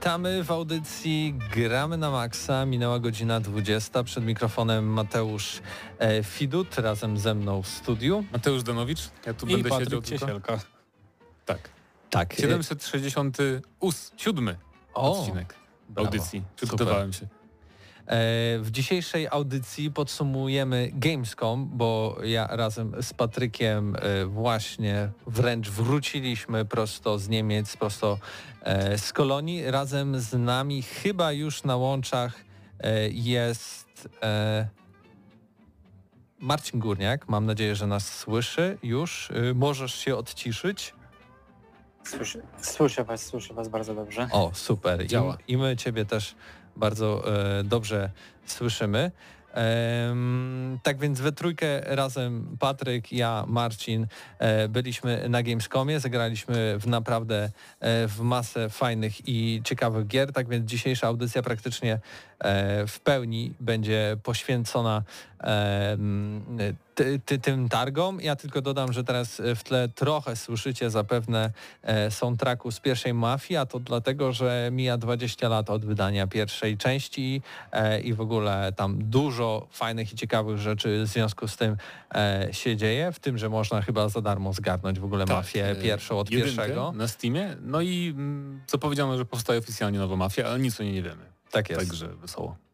Witamy w audycji Gramy na Maxa. Minęła godzina 20. Przed mikrofonem Mateusz e, Fidut razem ze mną w studiu. Mateusz Danowicz, ja tu I będę Patryk siedział tylko. Ciesielka. Tak. Tak. 767 O, odcinek brawo. audycji. Przygotowałem się. E, W dzisiejszej audycji podsumujemy Gamescom, bo ja razem z Patrykiem e, właśnie wręcz wróciliśmy prosto z Niemiec, prosto e, z Kolonii. Razem z nami chyba już na łączach jest Marcin Górniak. Mam nadzieję, że nas słyszy już. Możesz się odciszyć. Słyszę, słyszę was, słyszę was bardzo dobrze. O, super. Działa. I, I my Ciebie też bardzo e, dobrze słyszymy. Tak więc we trójkę razem Patryk, ja, Marcin e, byliśmy na Gamescomie, zagraliśmy w naprawdę e, w masę fajnych i ciekawych gier, tak więc dzisiejsza audycja praktycznie w pełni będzie poświęcona ty, ty, tym targom. Ja tylko dodam, że teraz w tle trochę słyszycie zapewne e, soundtracku z pierwszej Mafii, a to dlatego, że mija 20 lat od wydania pierwszej części e, i w ogóle tam dużo fajnych i ciekawych rzeczy w związku z tym e, się dzieje, w tym, że można chyba za darmo zgarnąć w ogóle mafię e, pierwszą od pierwszego. na Steamie. No i mm, co powiedziano, że powstaje oficjalnie nowa mafia, ale nic o niej nie wiemy. Tak jest. Także wesoło.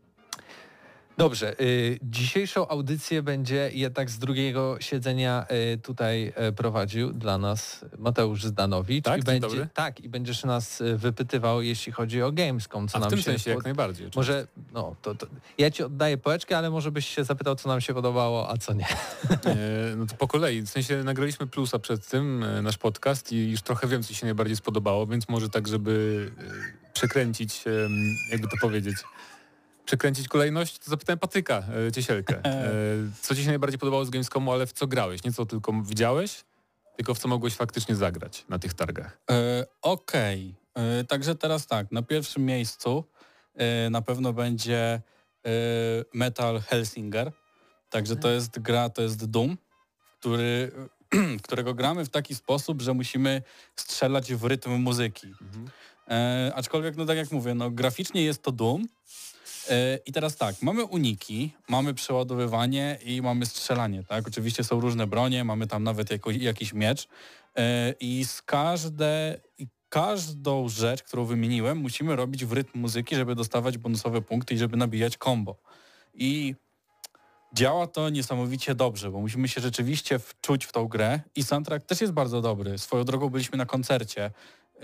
Dobrze, y, dzisiejszą audycję będzie jednak z drugiego siedzenia y, tutaj y, prowadził dla nas Mateusz Zdanowicz. Tak? I będzie, dobry. tak, i będziesz nas y, wypytywał, jeśli chodzi o Gamescom, co A w nam tym się sensie jak pod- najbardziej. Może, no, to, to ja ci oddaję połeczkę, ale może byś się zapytał, co nam się podobało, a co nie. E, No to po kolei. W sensie nagraliśmy plusa przed tym, e, nasz podcast i już trochę wiem, co się najbardziej spodobało, więc może tak, żeby e, przekręcić, jakby to powiedzieć, przekręcić kolejność, to zapytałem Patyka e, Ciesielkę. E, Co ci się najbardziej podobało z Gamescomu, ale w co grałeś? Nie co tylko widziałeś, tylko w co mogłeś faktycznie zagrać na tych targach. E, Okej, E, także teraz tak, na pierwszym miejscu e, na pewno będzie e, Metal Helsinger. Także to jest gra, to jest Doom, który, którego gramy w taki sposób, że musimy strzelać w rytm muzyki. E, aczkolwiek, no tak jak mówię, no graficznie jest to Doom. E, I teraz tak, mamy uniki, mamy przeładowywanie i mamy strzelanie, tak? Oczywiście są różne bronie, mamy tam nawet jako, jakiś miecz e, i z każde, każdą rzecz, którą wymieniłem, musimy robić w rytm muzyki, żeby dostawać bonusowe punkty i żeby nabijać combo. I działa to niesamowicie dobrze, bo musimy się rzeczywiście wczuć w tą grę i soundtrack też jest bardzo dobry. Swoją drogą byliśmy na koncercie yy,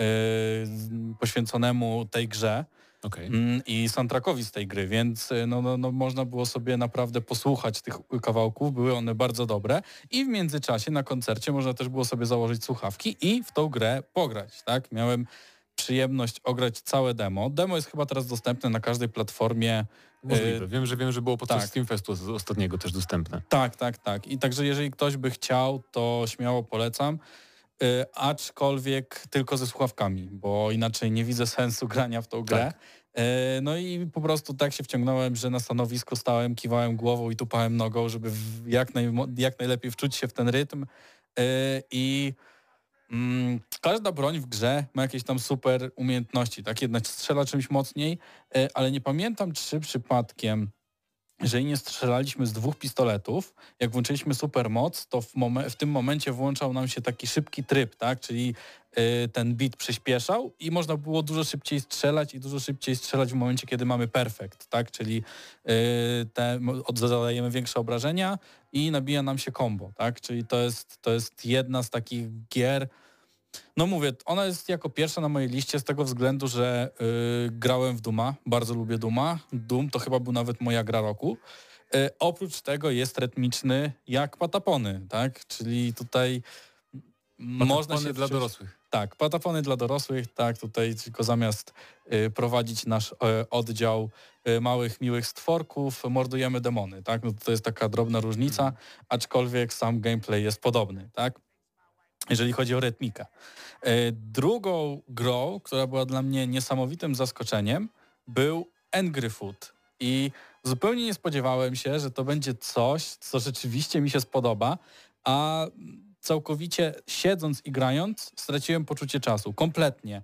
poświęconemu tej grze Okej. mm, i soundtrackowi z tej gry, więc y, no, no, no, można było sobie naprawdę posłuchać tych kawałków, były one bardzo dobre i w międzyczasie na koncercie można też było sobie założyć słuchawki i w tą grę pograć, tak? Miałem przyjemność ograć całe demo. Demo jest chyba teraz dostępne na każdej platformie. Możliwe. Y, Wiem, że wiem, że było podczas tak. Steamfestu z- ostatniego też dostępne. Tak, tak, tak. I także jeżeli ktoś by chciał, to śmiało polecam. Y, aczkolwiek tylko ze słuchawkami, bo inaczej nie widzę sensu grania w tą grę. Tak. Y, no i po prostu tak się wciągnąłem, że na stanowisku stałem, kiwałem głową i tupałem nogą, żeby jak, naj, jak najlepiej wczuć się w ten rytm. Y, I mm, każda broń w grze ma jakieś tam super umiejętności, tak? Jedna strzela czymś mocniej, ale nie pamiętam, czy przypadkiem jeżeli nie strzelaliśmy z dwóch pistoletów, jak włączyliśmy supermoc, to w, w tym momencie włączał nam się taki szybki tryb, tak? Czyli y, ten bit przyspieszał i można było dużo szybciej strzelać i dużo szybciej strzelać w momencie, kiedy mamy perfekt, tak? Czyli y, od- zadajemy większe obrażenia i nabija nam się combo, tak? Czyli to jest, to jest jedna z takich gier, no mówię, ona jest jako pierwsza na mojej liście z tego względu, że y, grałem w Duma, bardzo lubię Duma. Doom to chyba był nawet moja gra roku. Y, oprócz tego jest rytmiczny jak patapony, tak? Czyli tutaj można się dla dorosłych. Tak, patapony dla dorosłych, tak, tutaj tylko zamiast y, prowadzić nasz y, oddział y, małych, miłych stworków, mordujemy demony, tak? No to jest taka drobna różnica, aczkolwiek sam gameplay jest podobny, tak? Jeżeli chodzi o rytmikę. Y, drugą grą, która była dla mnie niesamowitym zaskoczeniem, był Angry Food. I zupełnie nie spodziewałem się, że to będzie coś, co rzeczywiście mi się spodoba, a całkowicie siedząc i grając straciłem poczucie czasu, kompletnie.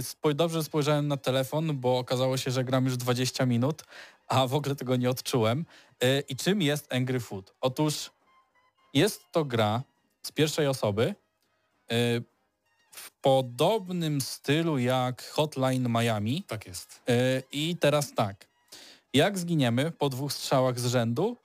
Spoj- Dobrze spojrzałem na telefon, bo okazało się, że gram już 20 minut, a w ogóle tego nie odczułem. Yy, I czym jest Angry Food? Otóż jest to gra z pierwszej osoby w podobnym stylu jak Hotline Miami, Tak jest. Yy, I teraz tak. Jak zginiemy po dwóch strzałach z rzędu,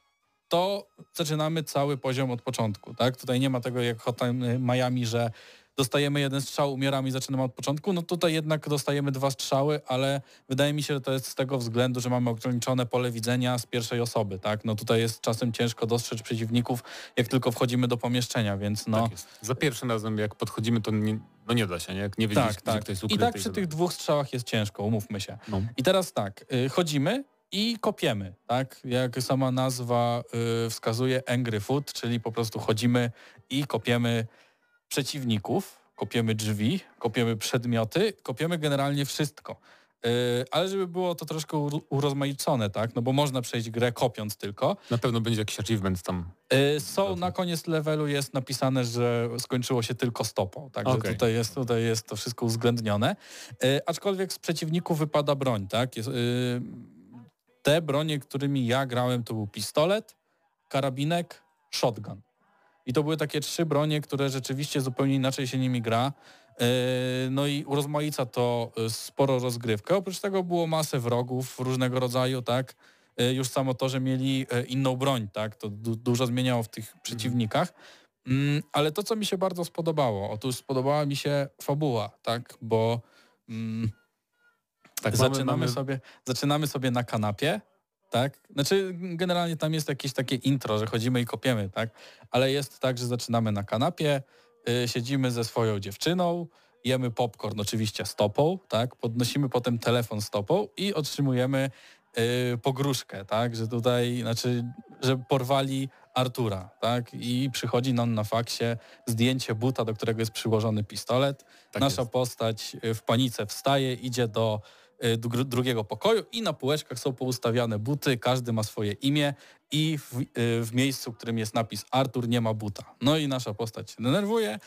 to zaczynamy cały poziom od początku. Tak? Tutaj nie ma tego jak Hotline Miami, że dostajemy jeden strzał, umieramy i zaczynamy od początku. No tutaj jednak dostajemy dwa strzały, ale wydaje mi się, że to jest z tego względu, że mamy ograniczone pole widzenia z pierwszej osoby. Tak? No tutaj jest czasem ciężko dostrzec przeciwników, jak tylko wchodzimy do pomieszczenia, więc no... Tak. Za pierwszym razem jak podchodzimy, to nie, no nie da się, nie? Jak nie wiedzieć, Tak, tak. ktoś jest I ukryty. tak przy tak tych dwóch strzałach jest ciężko, umówmy się. No. I teraz tak, y, chodzimy i kopiemy, tak? Jak sama nazwa y, wskazuje, angry food, czyli po prostu chodzimy i kopiemy przeciwników, kopiemy drzwi, kopiemy przedmioty, kopiemy generalnie wszystko. Y, ale żeby było to troszkę ur- urozmaicone, tak? No bo można przejść grę kopiąc tylko. Na pewno będzie jakiś achievement tam. Y, Są na koniec levelu jest napisane, że skończyło się tylko stopą, także Okej. tutaj, jest, tutaj jest to wszystko uwzględnione. Y, Aczkolwiek z przeciwników wypada broń, tak? Jest, te bronie, którymi ja grałem, to był pistolet, karabinek, shotgun. I to były takie trzy bronie, które rzeczywiście zupełnie inaczej się nimi gra. Yy, No i urozmaica to y, sporo rozgrywkę. Oprócz tego było masę wrogów różnego rodzaju, tak? Yy, Już samo to, że mieli e, inną broń, tak? To du dużo zmieniało w tych przeciwnikach. Mm, Ale to, co mi się bardzo spodobało, otóż spodobała mi się fabuła, tak? Bo mm, Tak, zaczynamy, mamy, mamy, sobie, zaczynamy sobie na kanapie, tak? Znaczy generalnie tam jest jakieś takie intro, że chodzimy i kopiemy, tak? Ale jest tak, że zaczynamy na kanapie, y, siedzimy ze swoją dziewczyną, jemy popcorn oczywiście stopą, tak? Podnosimy potem telefon stopą i otrzymujemy y, pogróżkę, tak? Że tutaj, znaczy, że porwali Artura, tak? I przychodzi nam na faksie zdjęcie buta, do którego jest przyłożony pistolet. tak Nasza jest. postać y, w panice wstaje, idzie do drugiego pokoju i na półeczkach są poustawiane buty, każdy ma swoje imię i w, y, w miejscu, w którym jest napis Artur nie ma buta. No i nasza postać się denerwuje.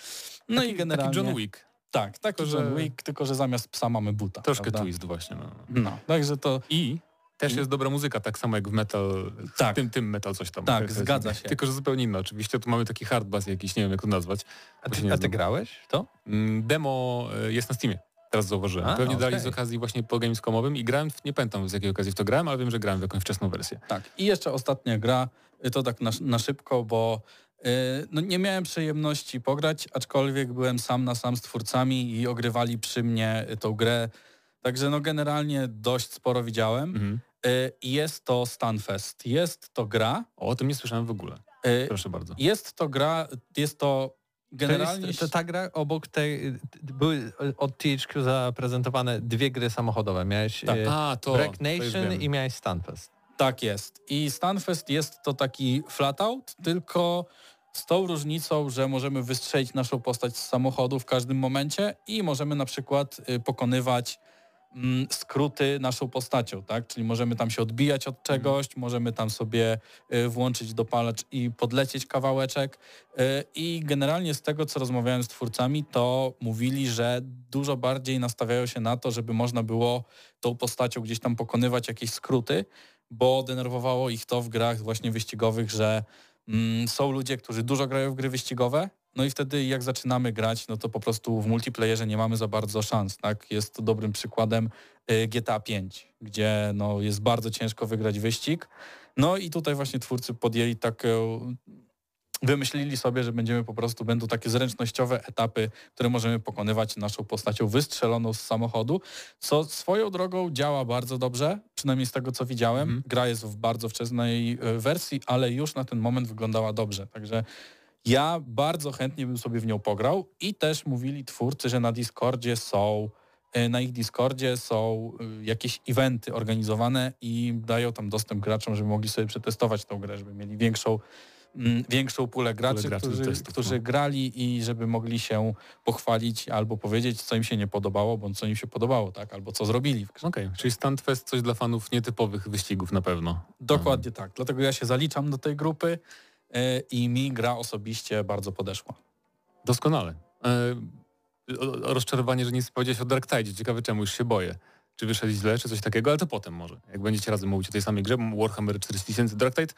No taki, i generalnie... Taki John Wick. Tak, taki Tylko, że- John Wick, tylko że zamiast psa mamy buta. Troszkę prawda? twist właśnie. No. No, także to... I też jest dobra muzyka, tak samo jak w metal, Tak. w tym, tym metal coś tam. Tak, zgadza się. Tylko, że zupełnie inna. Oczywiście tu mamy taki hard bass jakiś, nie wiem jak to nazwać. A ty, a ty grałeś to? Mm, Demo e, jest na Steamie. Teraz zauważyłem. A, Pewnie dali okej. z okazji właśnie po Gamescomowym i grałem, w- nie pamiętam z jakiej okazji w to grałem, ale wiem, że grałem w jakąś wczesną wersję. Tak. I jeszcze ostatnia gra, y, to tak na, na szybko, bo y, no nie miałem przyjemności pograć, aczkolwiek byłem sam na sam z twórcami i ogrywali przy mnie y, tą grę. Także no generalnie dość sporo widziałem. Mhm. Y, i Jest to Stunfest. Jest to gra. O, o tym nie słyszałem w ogóle. y, Proszę bardzo. Jest to gra, jest to generalnie... To, jest, to ta gra obok tej, były od THQ zaprezentowane dwie gry samochodowe. Miałeś Tak. A, to. To już Nation wiem. i miałeś Stunfest. Tak jest. I Stunfest jest to taki flatout, tylko z tą różnicą, że możemy wystrzelić naszą postać z samochodu w każdym momencie i możemy na przykład y, pokonywać skróty naszą postacią, tak? Czyli możemy tam się odbijać od czegoś, możemy tam sobie y, włączyć dopalacz i podlecieć kawałeczek. Y, I generalnie z tego, co rozmawiałem z twórcami, to mówili, że dużo bardziej nastawiają się na to, żeby można było tą postacią gdzieś tam pokonywać jakieś skróty, bo denerwowało ich to w grach właśnie wyścigowych, że mm, są ludzie, którzy dużo grają w gry wyścigowe, no i wtedy jak zaczynamy grać, no to po prostu w multiplayerze nie mamy za bardzo szans, tak? Jest to dobrym przykładem y, GTA 5, gdzie no, jest bardzo ciężko wygrać wyścig. No i tutaj właśnie twórcy podjęli taką wymyślili sobie, że będziemy po prostu, będą takie zręcznościowe etapy, które możemy pokonywać naszą postacią wystrzeloną z samochodu, co swoją drogą działa bardzo dobrze, przynajmniej z tego co widziałem. Mhm. Gra jest w bardzo wczesnej e, wersji, ale już na ten moment wyglądała dobrze, także ja bardzo chętnie bym sobie w nią pograł i też mówili twórcy, że na Discordzie są e, na ich Discordzie są e, jakieś eventy organizowane i dają tam dostęp graczom, żeby mogli sobie przetestować tą grę, żeby mieli większą mm, większą pulę graczy, graczy którzy, testów, którzy no. grali i żeby mogli się pochwalić albo powiedzieć, co im się nie podobało, bądź co im się podobało, tak, albo co zrobili w grze. Okej, czyli Standfest coś dla fanów nietypowych wyścigów na pewno. Dokładnie tak. Dlatego ja się zaliczam do tej grupy i mi gra osobiście bardzo podeszła. Doskonale. E, rozczarowanie, że nic nie powiedziałeś o Dark Tide. Ciekawe czemu, już się boję. Czy wyszedł źle, czy coś takiego, ale to potem może. Jak będziecie razem mówić o tej samej grze, Warhammer 4000 Dark Tide.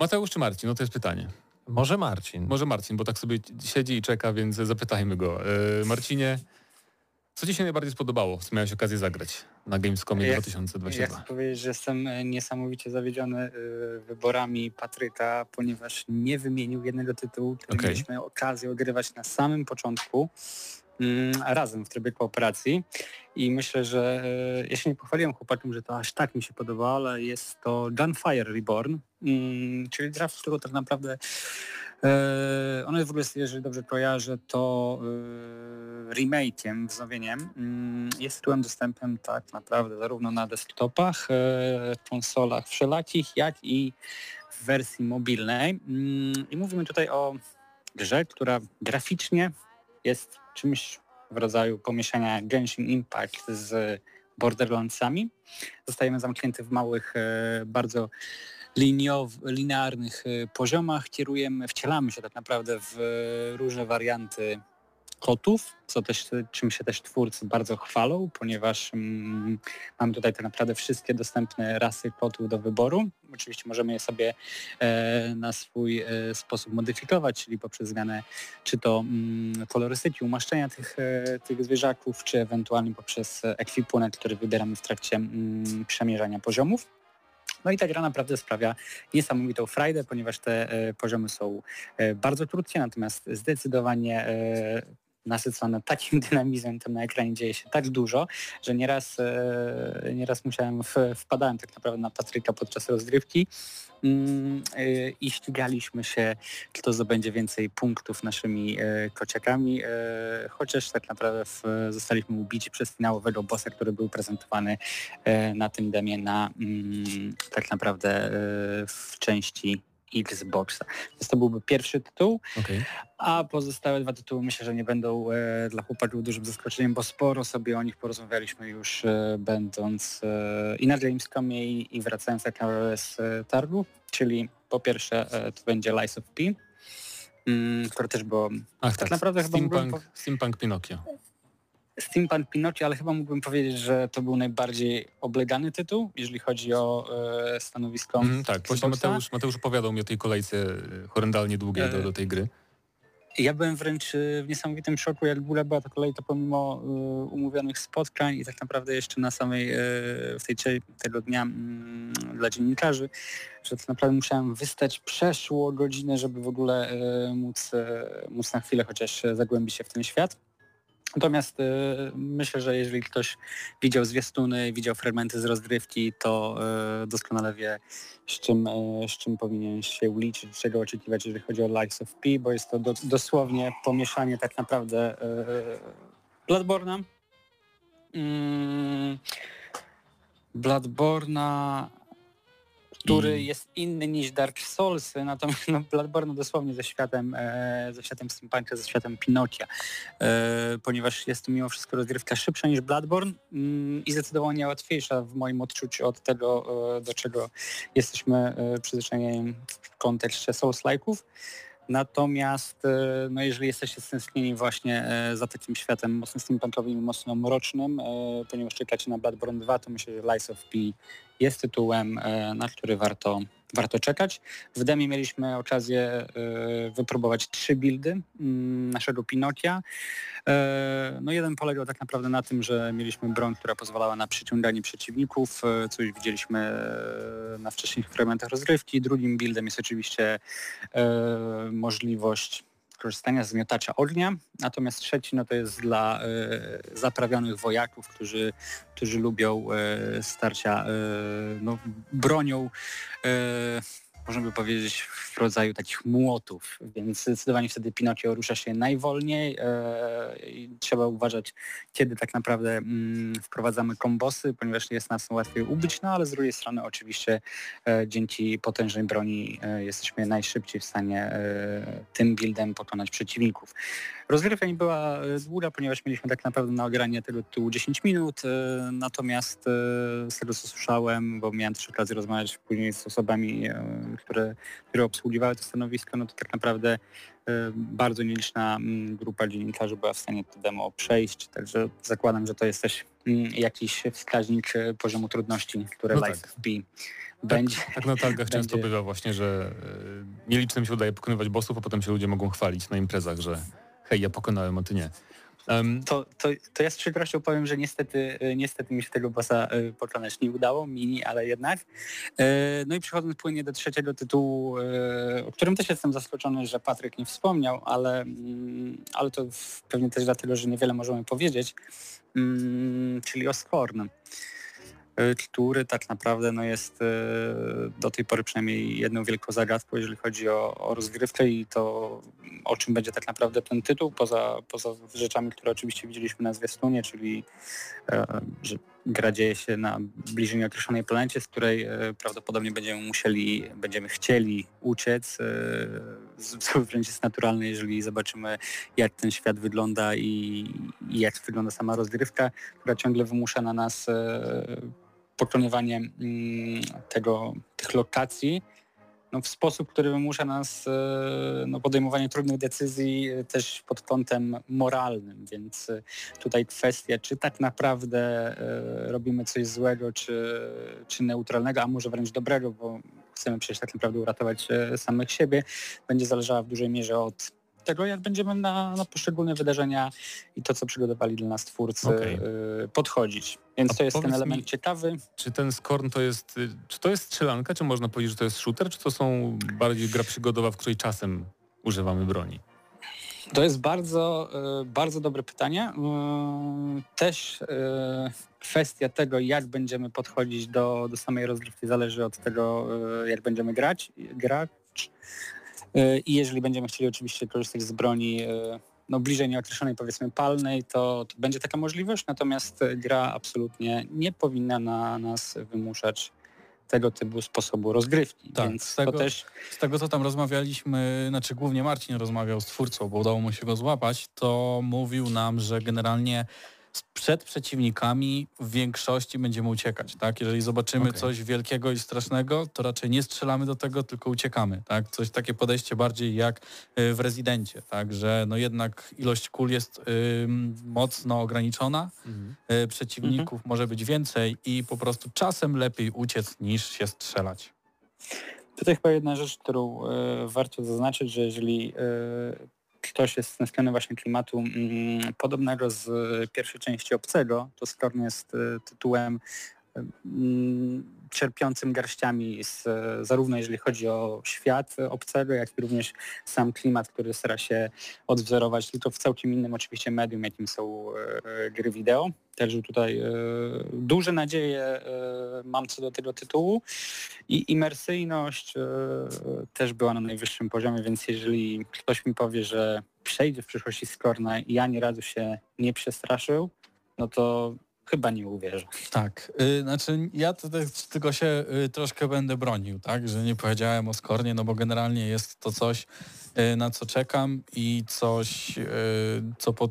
Mateusz czy Marcin? No to jest pytanie. Może Marcin. Może Marcin, bo tak sobie siedzi i czeka, więc zapytajmy go. E, Marcinie, co Ci się najbardziej spodobało, co miałeś okazję zagrać na Gamescomie Ja- 2022? Ja chcę powiedzieć, że jestem e, niesamowicie zawiedziony e, wyborami Patryka, ponieważ nie wymienił jednego tytułu, który Okej. mieliśmy okazję ogrywać na samym początku mm, razem w trybie kooperacji i myślę, że e, ja się nie pochwaliłem chłopakom, że to aż tak mi się podoba, ale jest to Gunfire Reborn, mm, czyli gra, w którą tak naprawdę e, ona jest w ogóle, jeżeli dobrze kojarzę, to e, remake'iem, wznowieniem. Mm, Jest tytułem dostępem tak naprawdę zarówno na desktopach, e, konsolach wszelakich, jak i w wersji mobilnej. Mm, I mówimy tutaj o grze, która graficznie jest czymś w rodzaju pomieszania Genshin Impact z Borderlandsami. Zostajemy zamknięty w małych, bardzo liniow, linearnych e, poziomach, kierujemy, wcielamy się tak naprawdę w e, różne warianty kotów, co też, czym się też twórcy bardzo chwalą, ponieważ mm, mamy tutaj tak naprawdę wszystkie dostępne rasy kotów do wyboru. Oczywiście możemy je sobie e, na swój e, sposób modyfikować, czyli poprzez zmianę czy to mm, kolorystyki, umaszczenia tych, e, tych zwierzaków, czy ewentualnie poprzez e, ekwipunek, który wybieramy w trakcie mm, przemierzania poziomów. No i ta gra naprawdę sprawia niesamowitą frajdę, ponieważ te e, poziomy są e, bardzo krótkie, natomiast zdecydowanie e, nasycone takim dynamizmem, tam na ekranie dzieje się tak dużo, że nieraz, nieraz musiałem, w, wpadałem tak naprawdę na Patryka podczas rozgrywki i ścigaliśmy się, kto zdobędzie więcej punktów naszymi e, kociakami, e, chociaż tak naprawdę zostaliśmy ubici przez finałowego bossa, który był prezentowany e, na tym demie na mm, tak naprawdę e, w części Xboxa. Więc to byłby pierwszy tytuł, Okej. a pozostałe dwa tytuły myślę, że nie będą e, dla chłopaków dużym zaskoczeniem, bo sporo sobie o nich porozmawialiśmy już e, będąc e, i na Gamescomie i, i wracając tak naprawdę z e, targu, czyli po pierwsze e, to będzie Lies of P, mm, które też było Ach Tak tak, naprawdę chyba Steampunk, Steampunk Pinocchio. Steampunk Pinocchio, ale chyba mógłbym powiedzieć, że to był najbardziej oblegany tytuł, jeżeli chodzi o e, stanowisko Mhm, tak, właśnie. Mateusz, Mateusz opowiadał mi o tej kolejce e, horrendalnie długiej do, E, do tej gry. Ja byłem wręcz y, w niesamowitym szoku, jak długa była ta kolejka pomimo y, umówionych spotkań i tak naprawdę jeszcze na samej, y, w tej tego dnia mm, dla dziennikarzy, że tak naprawdę musiałem wystać przeszło godzinę, żeby w ogóle móc, móc na chwilę chociaż zagłębić się w ten świat. Natomiast y, myślę, że jeżeli ktoś widział zwiastuny, widział fragmenty z rozgrywki, to y, doskonale wie, z czym, y, z czym powinien się liczyć, czego oczekiwać, jeżeli chodzi o Lies of P, bo jest to do, dosłownie pomieszanie tak naprawdę Bloodborne'a, mm, Bloodborne'a, który I- jest inny niż Dark Soulsy, natomiast no, Bloodborne dosłownie ze światem, e, ze światem steampunka, ze światem Pinokia, e, ponieważ jest to mimo wszystko rozgrywka szybsza niż Bloodborne mm, i zdecydowanie łatwiejsza w moim odczuciu od tego, e, do czego jesteśmy e, przyzwyczajeni w kontekście Souls-like'ów. Natomiast e, no jeżeli jesteście stęsknieni właśnie e, za takim światem mocno steampunkowym i mocno mrocznym, e, ponieważ czekacie na Bloodborne 2, to myślę, że Lies of P jest tytułem, na który warto, warto czekać. W demie mieliśmy okazję wypróbować trzy buildy mm, naszego Pinokia. No jeden polegał tak naprawdę na tym, że mieliśmy broń, która pozwalała na przyciąganie przeciwników, co już widzieliśmy na wcześniejszych fragmentach rozgrywki. Drugim buildem jest oczywiście możliwość korzystania z miotacza ognia, natomiast trzeci no to jest dla y, zaprawionych wojaków, którzy, którzy lubią y, starcia y, no, bronią można by powiedzieć, w rodzaju takich młotów, więc zdecydowanie wtedy Pinocchio rusza się najwolniej e, i trzeba uważać, kiedy tak naprawdę mm, wprowadzamy kombosy, ponieważ jest nas łatwiej ubyć, no ale z drugiej strony oczywiście e, dzięki potężnej broni e, jesteśmy najszybciej w stanie tym buildem pokonać przeciwników. Rozgrywka nie była długa, ponieważ mieliśmy tak naprawdę na ogranie tego tytułu 10 minut, natomiast z tego co słyszałem, bo miałem też okazję rozmawiać później z osobami, które, które obsługiwały to stanowisko, no to tak naprawdę bardzo nieliczna mm, grupa dziennikarzy była w stanie to demo przejść, także zakładam, że to jest też mm, jakiś wskaźnik poziomu trudności, które no tak. będzie. Tak, tak na targach będzie... często bywa właśnie, że nielicznym się udaje pokonywać bossów, a potem się ludzie mogą chwalić na imprezach, że hej, ja pokonałem, a ty nie. Um, to, to, to ja z przykrością powiem, że niestety, e, niestety mi się tego bossa e, pokonać nie udało, mini, ale jednak. E, no i przechodząc płynnie do trzeciego tytułu, o którym też jestem zaskoczony, że Patryk nie wspomniał, ale, mm, ale to pewnie też dlatego, że niewiele możemy powiedzieć, mm, czyli o Skorn. E, który tak naprawdę no, jest e, do tej pory przynajmniej jedną wielką zagadką, jeżeli chodzi o, o rozgrywkę i to o czym będzie tak naprawdę ten tytuł, poza, poza rzeczami, które oczywiście widzieliśmy na zwiastunie, czyli e, że gra dzieje się na bliżej nieokreślonej planecie, z której prawdopodobnie będziemy musieli, będziemy chcieli uciec, co wręcz jest naturalne, jeżeli zobaczymy jak ten świat wygląda i, i jak wygląda sama rozgrywka, która ciągle wymusza na nas pokonywanie mm, tego, tych lokacji no, w sposób, który wymusza nas e, no, podejmowanie trudnych decyzji e, też pod kątem moralnym, więc e, tutaj kwestia, czy tak naprawdę robimy coś złego, czy, czy neutralnego, a może wręcz dobrego, bo chcemy przecież tak naprawdę uratować samych siebie, będzie zależała w dużej mierze od tego, jak będziemy na, na poszczególne wydarzenia i to, co przygotowali dla nas twórcy, okay. podchodzić. Więc A to jest ten element mi, ciekawy. Czy ten Skorn to jest, y, czy to jest strzelanka, czy można powiedzieć, że to jest shooter, czy to są bardziej gra przygodowa, w której czasem używamy broni? To jest bardzo, y, bardzo dobre pytanie. Y, też kwestia tego, jak będziemy podchodzić do, do samej rozgrywki zależy od tego, jak będziemy grać, grać I jeżeli będziemy chcieli oczywiście korzystać z broni e, no, bliżej nieokreślonej, powiedzmy palnej, to, to będzie taka możliwość, natomiast gra absolutnie nie powinna na nas wymuszać tego typu sposobu rozgrywki. Tak, Więc z tego, też... z tego co tam rozmawialiśmy, znaczy głównie Marcin rozmawiał z twórcą, bo udało mu się go złapać, to mówił nam, że generalnie przed przeciwnikami w większości będziemy uciekać, tak? Jeżeli zobaczymy okay. coś wielkiego i strasznego, to raczej nie strzelamy do tego, tylko uciekamy, tak? Coś takie podejście bardziej jak y, w rezydencie, tak? Że no jednak ilość kul jest y, mocno ograniczona, mhm. y, przeciwników mhm. może być więcej i po prostu czasem lepiej uciec niż się strzelać. Tutaj chyba jedna rzecz, którą y, warto zaznaczyć, że jeżeli y, ktoś jest stęskniony właśnie klimatu mm, podobnego z pierwszej części Obcego, to Skorn jest y, tytułem mm, czerpiącym garściami z, zarówno jeżeli chodzi o świat obcego, jak i również sam klimat, który stara się odwzorować tylko w całkiem innym oczywiście medium, jakim są e, gry wideo. Także tutaj e, duże nadzieje e, mam co do tego tytułu i imersyjność też była na najwyższym poziomie, więc jeżeli ktoś mi powie, że przejdzie w przyszłości Skorna i ja nie razu się nie przestraszył, no to chyba nie uwierzę. Tak, yy, znaczy ja tutaj tylko się y, troszkę będę bronił, tak, że nie powiedziałem o Skornie, no bo generalnie jest to coś, y, na co czekam i coś, y, co pod,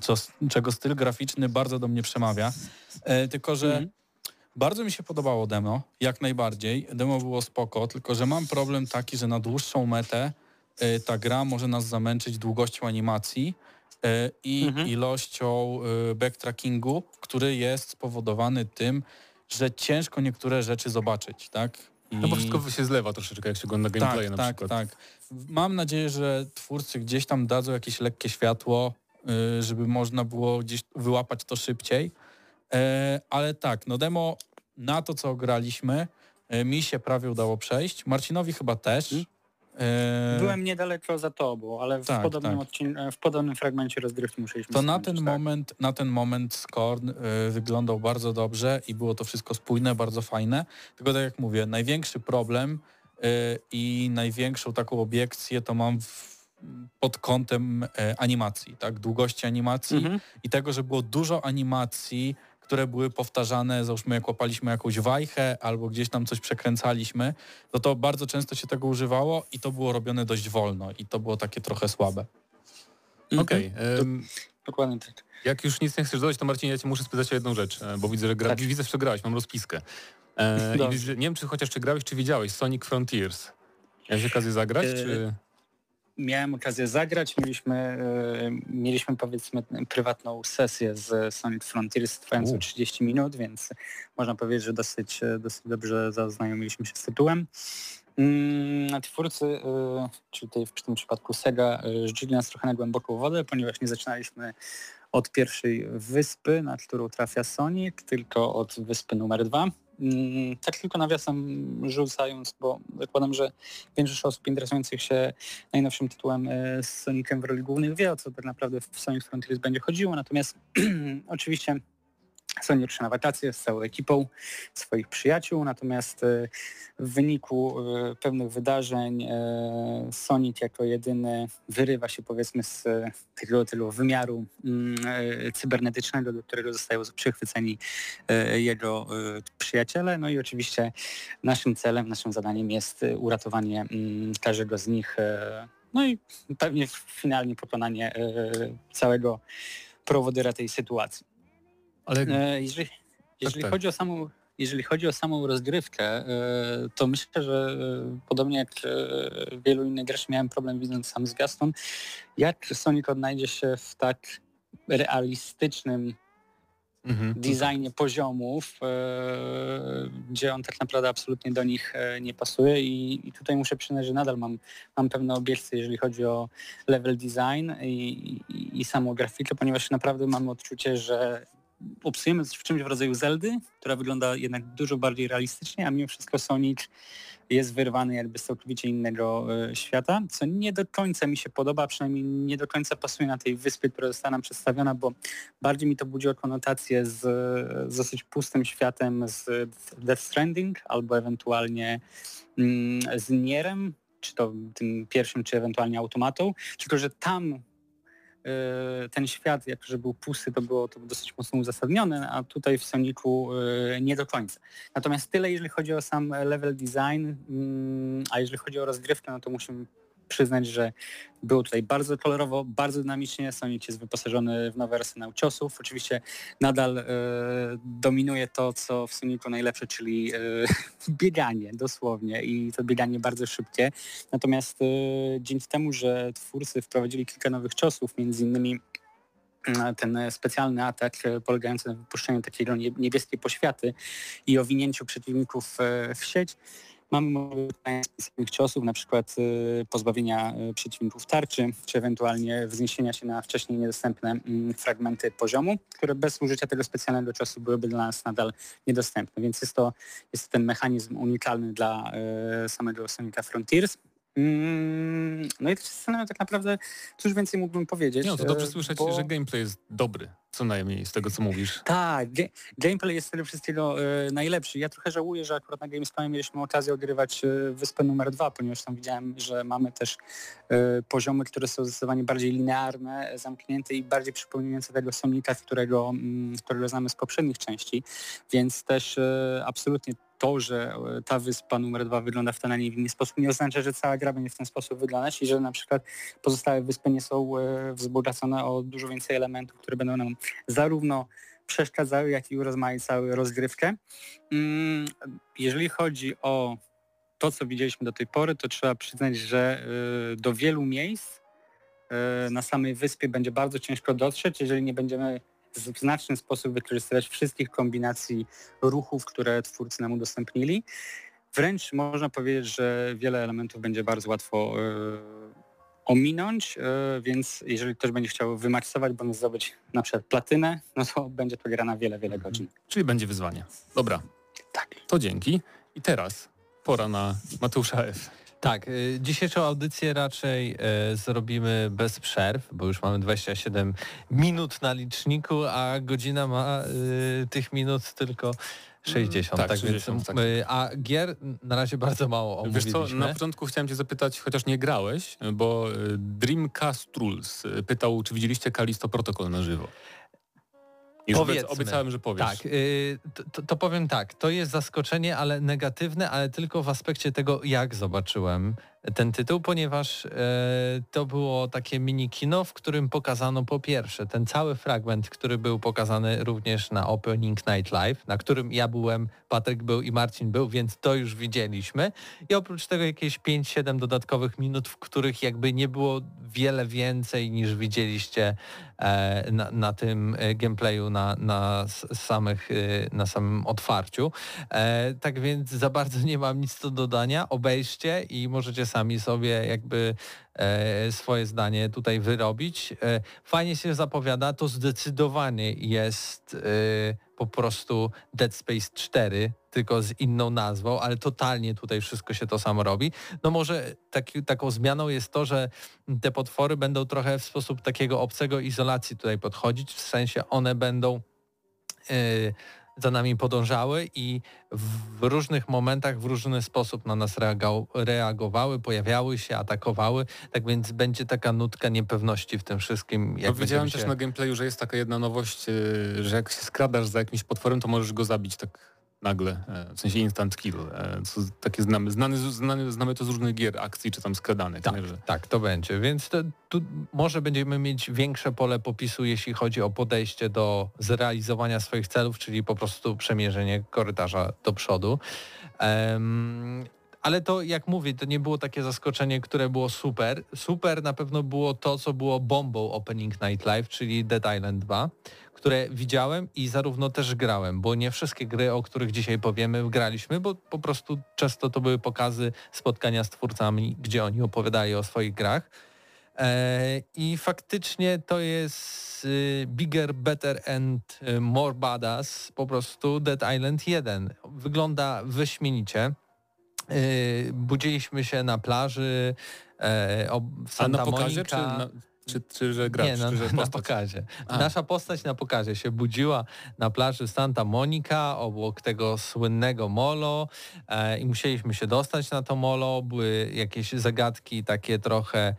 co, czego styl graficzny bardzo do mnie przemawia, tylko że mm. Bardzo mi się podobało demo, jak najbardziej. Demo było spoko, tylko że mam problem taki, że na dłuższą metę e, ta gra może nas zamęczyć długością animacji e, i Mhm. ilością e, backtrackingu, który jest spowodowany tym, że ciężko niektóre rzeczy zobaczyć, tak? No bo I- wszystko się zlewa troszeczkę, jak się ogląda gameplay tak, na tak, przykład. tak. Mam nadzieję, że twórcy gdzieś tam dadzą jakieś lekkie światło, y, żeby można było gdzieś wyłapać to szybciej. E, Ale tak, no demo na to, co graliśmy, e, mi się prawie udało przejść. Marcinowi chyba też. E, Byłem niedaleko za tobą, ale w, tak, podobnym, tak. Odcin- w podobnym fragmencie rozgrywki musieliśmy To na ten tak. moment, na ten moment Scorn y, wyglądał bardzo dobrze i było to wszystko spójne, bardzo fajne. Tylko tak jak mówię, największy problem y, i największą taką obiekcję to mam w, pod kątem y, animacji, tak, długości animacji Mhm. i tego, że było dużo animacji, które były powtarzane, załóżmy jak łapaliśmy jakąś wajchę albo gdzieś tam coś przekręcaliśmy, to to bardzo często się tego używało i to było robione dość wolno i to było takie trochę słabe. Okej. em, Dokładnie tak. Jak już nic nie chcesz dodać, to Marcin, ja cię muszę spytać o jedną rzecz, e, bo widzę, że gra... Tak. widzę, że grałeś, mam rozpiskę. E, nie wiem, czy chociaż czy grałeś, czy widziałeś Sonic Frontiers. Miałeś okazję zagrać, E, czy... Miałem okazję zagrać, mieliśmy, e, mieliśmy powiedzmy prywatną sesję z Sonic Frontiers trwającą U. 30 minut, więc można powiedzieć, że dosyć, e, dosyć dobrze zaznajomiliśmy się z tytułem. Mm, Twórcy, e, czyli tutaj w tym przypadku Sega, rzucili nas trochę na głęboką wodę, ponieważ nie zaczynaliśmy od pierwszej wyspy, na którą trafia Sonic, tylko od wyspy numer dwa. Mm, Tak tylko nawiasem rzucając, bo zakładam, że większość osób interesujących się najnowszym tytułem e, z Sonicem w roli głównych wie, o co tak naprawdę w Sonic Frontiers będzie chodziło. Natomiast oczywiście Sonic rusza na wakacje z całą ekipą swoich przyjaciół, natomiast e, w wyniku e, pewnych wydarzeń e, Sonic jako jedyny wyrywa się powiedzmy z tego tylu wymiaru mm, cybernetycznego, do którego zostają przychwyceni jego przyjaciele. No i oczywiście naszym celem, naszym zadaniem jest uratowanie mm, każdego z nich, no i pewnie finalnie pokonanie całego prowodyra tej sytuacji. Ale E, Jeżeli, jeżeli tak. chodzi o samą jeżeli chodzi o samą rozgrywkę, e, to myślę, że e, podobnie jak wielu innych graczy miałem problem widząc sam zwiastun, jak Sonic odnajdzie się w tak realistycznym mhm. designie poziomów, e, gdzie on tak naprawdę absolutnie do nich nie pasuje i, i tutaj muszę przyznać, że nadal mam, mam pewne obiekcje, jeżeli chodzi o level design i, i, i samą grafikę, ponieważ naprawdę mam odczucie, że obsujemy w czymś w rodzaju Zeldy, która wygląda jednak dużo bardziej realistycznie, a mimo wszystko Sonic jest wyrwany jakby z całkowicie innego e, świata, co nie do końca mi się podoba, przynajmniej nie do końca pasuje na tej wyspie, która została nam przedstawiona, bo bardziej mi to budziło konotację z, z dosyć pustym światem z Death Stranding albo ewentualnie mm, z Nierem, czy to tym pierwszym, czy ewentualnie automatą, tylko że tam e, ten świat, jak że był pusty, to było to dosyć mocno uzasadnione, a tutaj w Sonicu e, nie do końca. Natomiast tyle, jeżeli chodzi o sam level design, mm, a jeżeli chodzi o rozgrywkę, no to musimy przyznać, że było tutaj bardzo kolorowo, bardzo dynamicznie. Sonic jest wyposażony w nowy arsenał ciosów. Oczywiście nadal e, dominuje to, co w Sonicu najlepsze, czyli e, bieganie dosłownie i to bieganie bardzo szybkie. Natomiast e, dzięki temu, że twórcy wprowadzili kilka nowych ciosów, między innymi e, ten specjalny atak e, polegający na wypuszczeniu takiej nie- niebieskiej poświaty i owinięciu przeciwników e, w sieć, Mamy możliwość specjalnych ciosów, na przykład y, pozbawienia y, przeciwników tarczy, czy ewentualnie wzniesienia się na wcześniej niedostępne mm, fragmenty poziomu, które bez użycia tego specjalnego ciosu byłyby dla nas nadal niedostępne. Więc jest to, jest to ten mechanizm unikalny dla y, samego Sonica Frontiers. Mm, No i się zastanawiam tak naprawdę, cóż więcej mógłbym powiedzieć. No to dobrze słyszeć, bo- że gameplay jest dobry, co najmniej z tego, co mówisz. tak, gameplay jest tego wszystkiego e, najlepszy. Ja trochę żałuję, że akurat na Gamescomie mieliśmy okazję odgrywać e, wyspę numer dwa, ponieważ tam widziałem, że mamy też e, poziomy, które są zdecydowanie bardziej linearne, zamknięte i bardziej przypominające tego Sonika, którego, mm, którego znamy z poprzednich części, więc też absolutnie to, że ta wyspa numer dwa wygląda w ten, a nie inny sposób, nie oznacza, że cała gra będzie w ten sposób wyglądać i że na przykład pozostałe wyspy nie są wzbogacone o dużo więcej elementów, które będą nam zarówno przeszkadzały, jak i urozmaicały rozgrywkę. Mm, Jeżeli chodzi o to, co widzieliśmy do tej pory, to trzeba przyznać, że y, do wielu miejsc y, na samej wyspie będzie bardzo ciężko dotrzeć, jeżeli nie będziemy w znaczny sposób wykorzystywać wszystkich kombinacji ruchów, które twórcy nam udostępnili. Wręcz można powiedzieć, że wiele elementów będzie bardzo łatwo y, ominąć, więc jeżeli ktoś będzie chciał wymaksować bądź zdobyć na przykład platynę, no to będzie to gra na wiele, wiele godzin. Czyli będzie wyzwanie. Dobra. Tak. To dzięki. I teraz pora na Mateusza F. Tak, y, dzisiejszą audycję raczej y, zrobimy bez przerw, bo już mamy 27 minut na liczniku, a godzina ma y, tych minut tylko 60. Tak, tak, 60, więc, tak. y, a gier na razie bardzo mało Wiesz co, omówiliśmy. na początku chciałem cię zapytać, chociaż nie grałeś, bo y, Dreamcast Rules y, pytał, czy widzieliście Kalisto Protocol na żywo. Już Powiedzmy. obiecałem, że powiesz. Tak, to- to powiem tak, to jest zaskoczenie, ale negatywne, ale tylko w aspekcie tego, jak zobaczyłem ten tytuł, ponieważ e, to było takie mini kino, w którym pokazano po pierwsze ten cały fragment, który był pokazany również na Opening Night Live, na którym ja byłem, Patryk był i Marcin był, więc to już widzieliśmy. I oprócz tego jakieś 5-7 dodatkowych minut, w których jakby nie było wiele więcej niż widzieliście e, na, na tym e, gameplayu, na, na, samych, na samym otwarciu. Tak więc za bardzo nie mam nic do dodania. Obejrzcie i możecie sami sobie jakby e, swoje zdanie tutaj wyrobić. E, fajnie się zapowiada, to zdecydowanie jest e, po prostu Dead Space 4, tylko z inną nazwą, ale totalnie tutaj wszystko się to samo robi. No może taki, taką zmianą jest to, że te potwory będą trochę w sposób takiego obcego izolacji tutaj podchodzić, w sensie one będą y, za nami podążały i w różnych momentach w różny sposób na nas reagowały, pojawiały się, atakowały, tak więc będzie taka nutka niepewności w tym wszystkim. No, Jak widziałem będziemy też się... na gameplayu, że jest taka jedna nowość, y, że jak się skradasz za jakimś potworem, to możesz go zabić tak nagle, e, w sensie instant kill. e, Co takie znamy, znany, znany, znamy to z różnych gier, akcji czy tam skradanych. Tak, nie, tak, to będzie. Więc to, tu może będziemy mieć większe pole popisu, jeśli chodzi o podejście do zrealizowania swoich celów, czyli po prostu przemierzenie korytarza do przodu. Em, ale to, jak mówię, to nie było takie zaskoczenie, które było super. Super na pewno było to, co było bombą Opening Night Live, czyli Dead Island 2, które widziałem i zarówno też grałem, bo nie wszystkie gry, o których dzisiaj powiemy, graliśmy, bo po prostu często to były pokazy, spotkania z twórcami, gdzie oni opowiadali o swoich grach. E, I faktycznie to jest y, bigger, better and y, more badass, po prostu Dead Island 1. Wygląda wyśmienicie. Y, Budziliśmy się na plaży e, w A Santa na pokazie, Monica. czy, na, czy, czy że grasz, Nie, na, czy że na pokazie. A. Nasza postać na pokazie się budziła na plaży Santa Monica obok tego słynnego molo e, i musieliśmy się dostać na to molo. Były jakieś zagadki takie trochę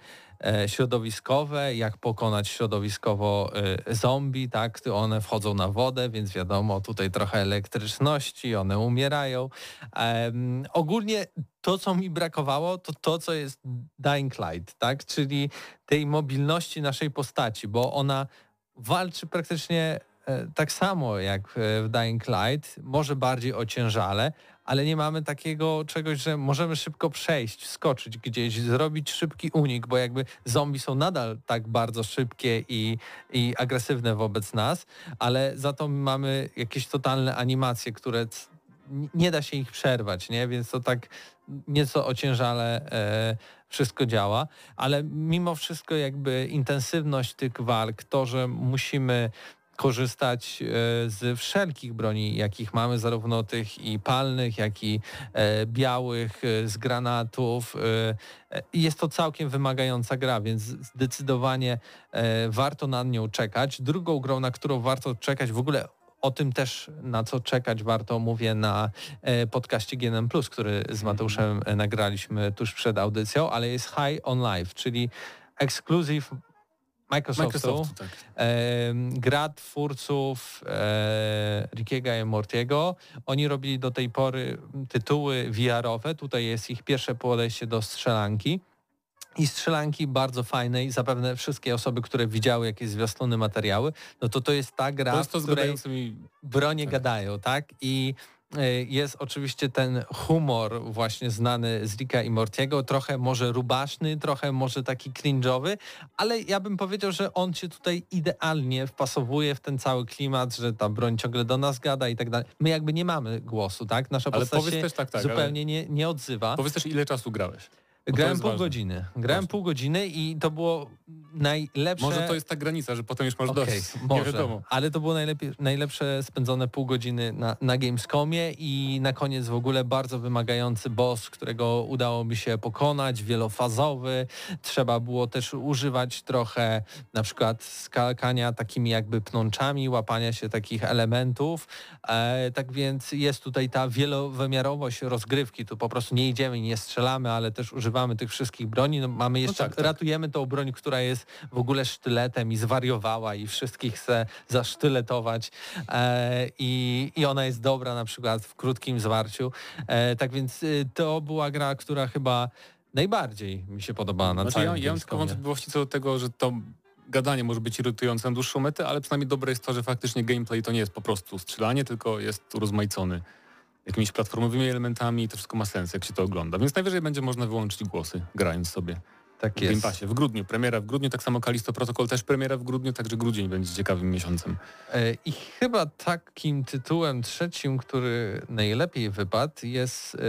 środowiskowe, jak pokonać środowiskowo e, zombie, tak? One wchodzą na wodę, więc wiadomo, tutaj trochę elektryczności, one umierają. Em, ogólnie to, co mi brakowało, to to, co jest Dying Light, tak? Czyli tej mobilności naszej postaci, bo ona walczy praktycznie e, tak samo jak e, w Dying Light, może bardziej ociężale, ale nie mamy takiego czegoś, że możemy szybko przejść, skoczyć gdzieś, zrobić szybki unik, bo jakby zombie są nadal tak bardzo szybkie i, i agresywne wobec nas, ale za to mamy jakieś totalne animacje, które nie da się ich przerwać, nie? Więc to tak nieco ociężale e, wszystko działa, ale mimo wszystko jakby intensywność tych walk, to, że musimy korzystać e, z wszelkich broni, jakich mamy, zarówno tych i palnych, jak i e, białych, e, z granatów. Jest to całkiem wymagająca gra, więc zdecydowanie warto na nią czekać. Drugą grą, na którą warto czekać, w ogóle o tym też, na co czekać warto, mówię na podcaście GNM+, który z Mateuszem e, nagraliśmy tuż przed audycją, ale jest High on Life, czyli exclusive Microsoftu, Microsoftu, tak. e, gra twórców e, Rickiego i Mortiego. Oni robili do tej pory tytuły VR-owe, tutaj jest ich pierwsze podejście do strzelanki. I strzelanki bardzo fajnej, zapewne wszystkie osoby, które widziały jakieś zwiastuny materiały, no to to jest ta gra, To jest to w której bronie Tak. gadają, tak? I jest oczywiście ten humor właśnie znany z Ricka i Mortiego, trochę może rubaszny, trochę może taki cringe'owy, ale ja bym powiedział, że on się tutaj idealnie wpasowuje w ten cały klimat, że ta broń ciągle do nas gada i tak dalej. My jakby nie mamy głosu, tak? Nasza Ale postać się tak, tak, zupełnie nie, nie odzywa. Powiedz też ile czasu grałeś. Grałem pół ważne. godziny. Grałem Właśnie. pół godziny i to było najlepsze... Może to jest ta granica, że potem już masz Okej, dość. Nie może, wiadomo. ale to było najlepiej, najlepsze spędzone pół godziny na, na Gamescomie i na koniec w ogóle bardzo wymagający boss, którego udało mi się pokonać, wielofazowy. Trzeba było też używać trochę na przykład skakania takimi jakby pnączami, łapania się takich elementów. E, tak więc jest tutaj ta wielowymiarowość rozgrywki. Tu po prostu nie idziemy, nie strzelamy, ale też używamy tych wszystkich broni. No, mamy jeszcze, tak, tak. ratujemy tą broń, która jest w ogóle sztyletem i zwariowała i wszystkich chce zasztyletować e, i, i ona jest dobra na przykład w krótkim zwarciu. E, tak więc y, to była gra, która chyba najbardziej mi się podobała na Znaczy, całym ja, ja mam tylko wątpliwości co do tego, że to gadanie może być irytujące na dłuższą metę, ale przynajmniej dobre jest to, że faktycznie gameplay to nie jest po prostu strzelanie, tylko jest urozmaicony jakimiś platformowymi elementami i to wszystko ma sens, jak się to ogląda. Więc najwyżej będzie można wyłączyć głosy, grając sobie Tak w Game. Passie. W grudniu, premiera w grudniu, tak samo Kalisto Protocol też premiera w grudniu, także grudzień będzie ciekawym miesiącem. E, I chyba takim tytułem trzecim, który najlepiej wypadł jest e,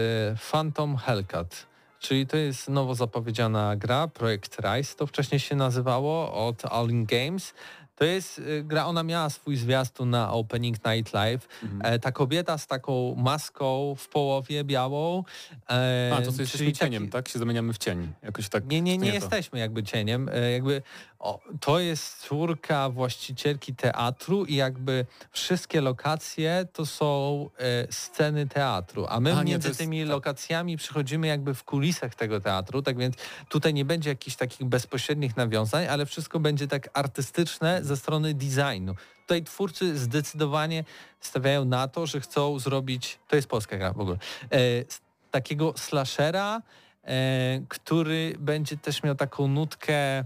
Phantom Hellcat. Czyli to jest nowo zapowiedziana gra, projekt Rise to wcześniej się nazywało, od All In Games. To jest e, gra, ona miała swój zwiastun na Opening Night Live. Mhm. E, ta kobieta z taką maską w połowie białą. E, A, to co jesteśmy cieniem, taki- tak? Się zamieniamy w cień. Jakoś tak. nie, nie, nie jesteśmy jakby cieniem. E, Jakby o, to jest córka właścicielki teatru i jakby wszystkie lokacje to są e, sceny teatru, a my A, nie, między jest- tymi tak. lokacjami przychodzimy jakby w kulisach tego teatru, tak więc tutaj nie będzie jakichś takich bezpośrednich nawiązań, ale wszystko będzie tak artystyczne ze strony designu. Tutaj twórcy zdecydowanie stawiają na to, że chcą zrobić, to jest polska gra w ogóle, e, takiego slashera, e, który będzie też miał taką nutkę, e,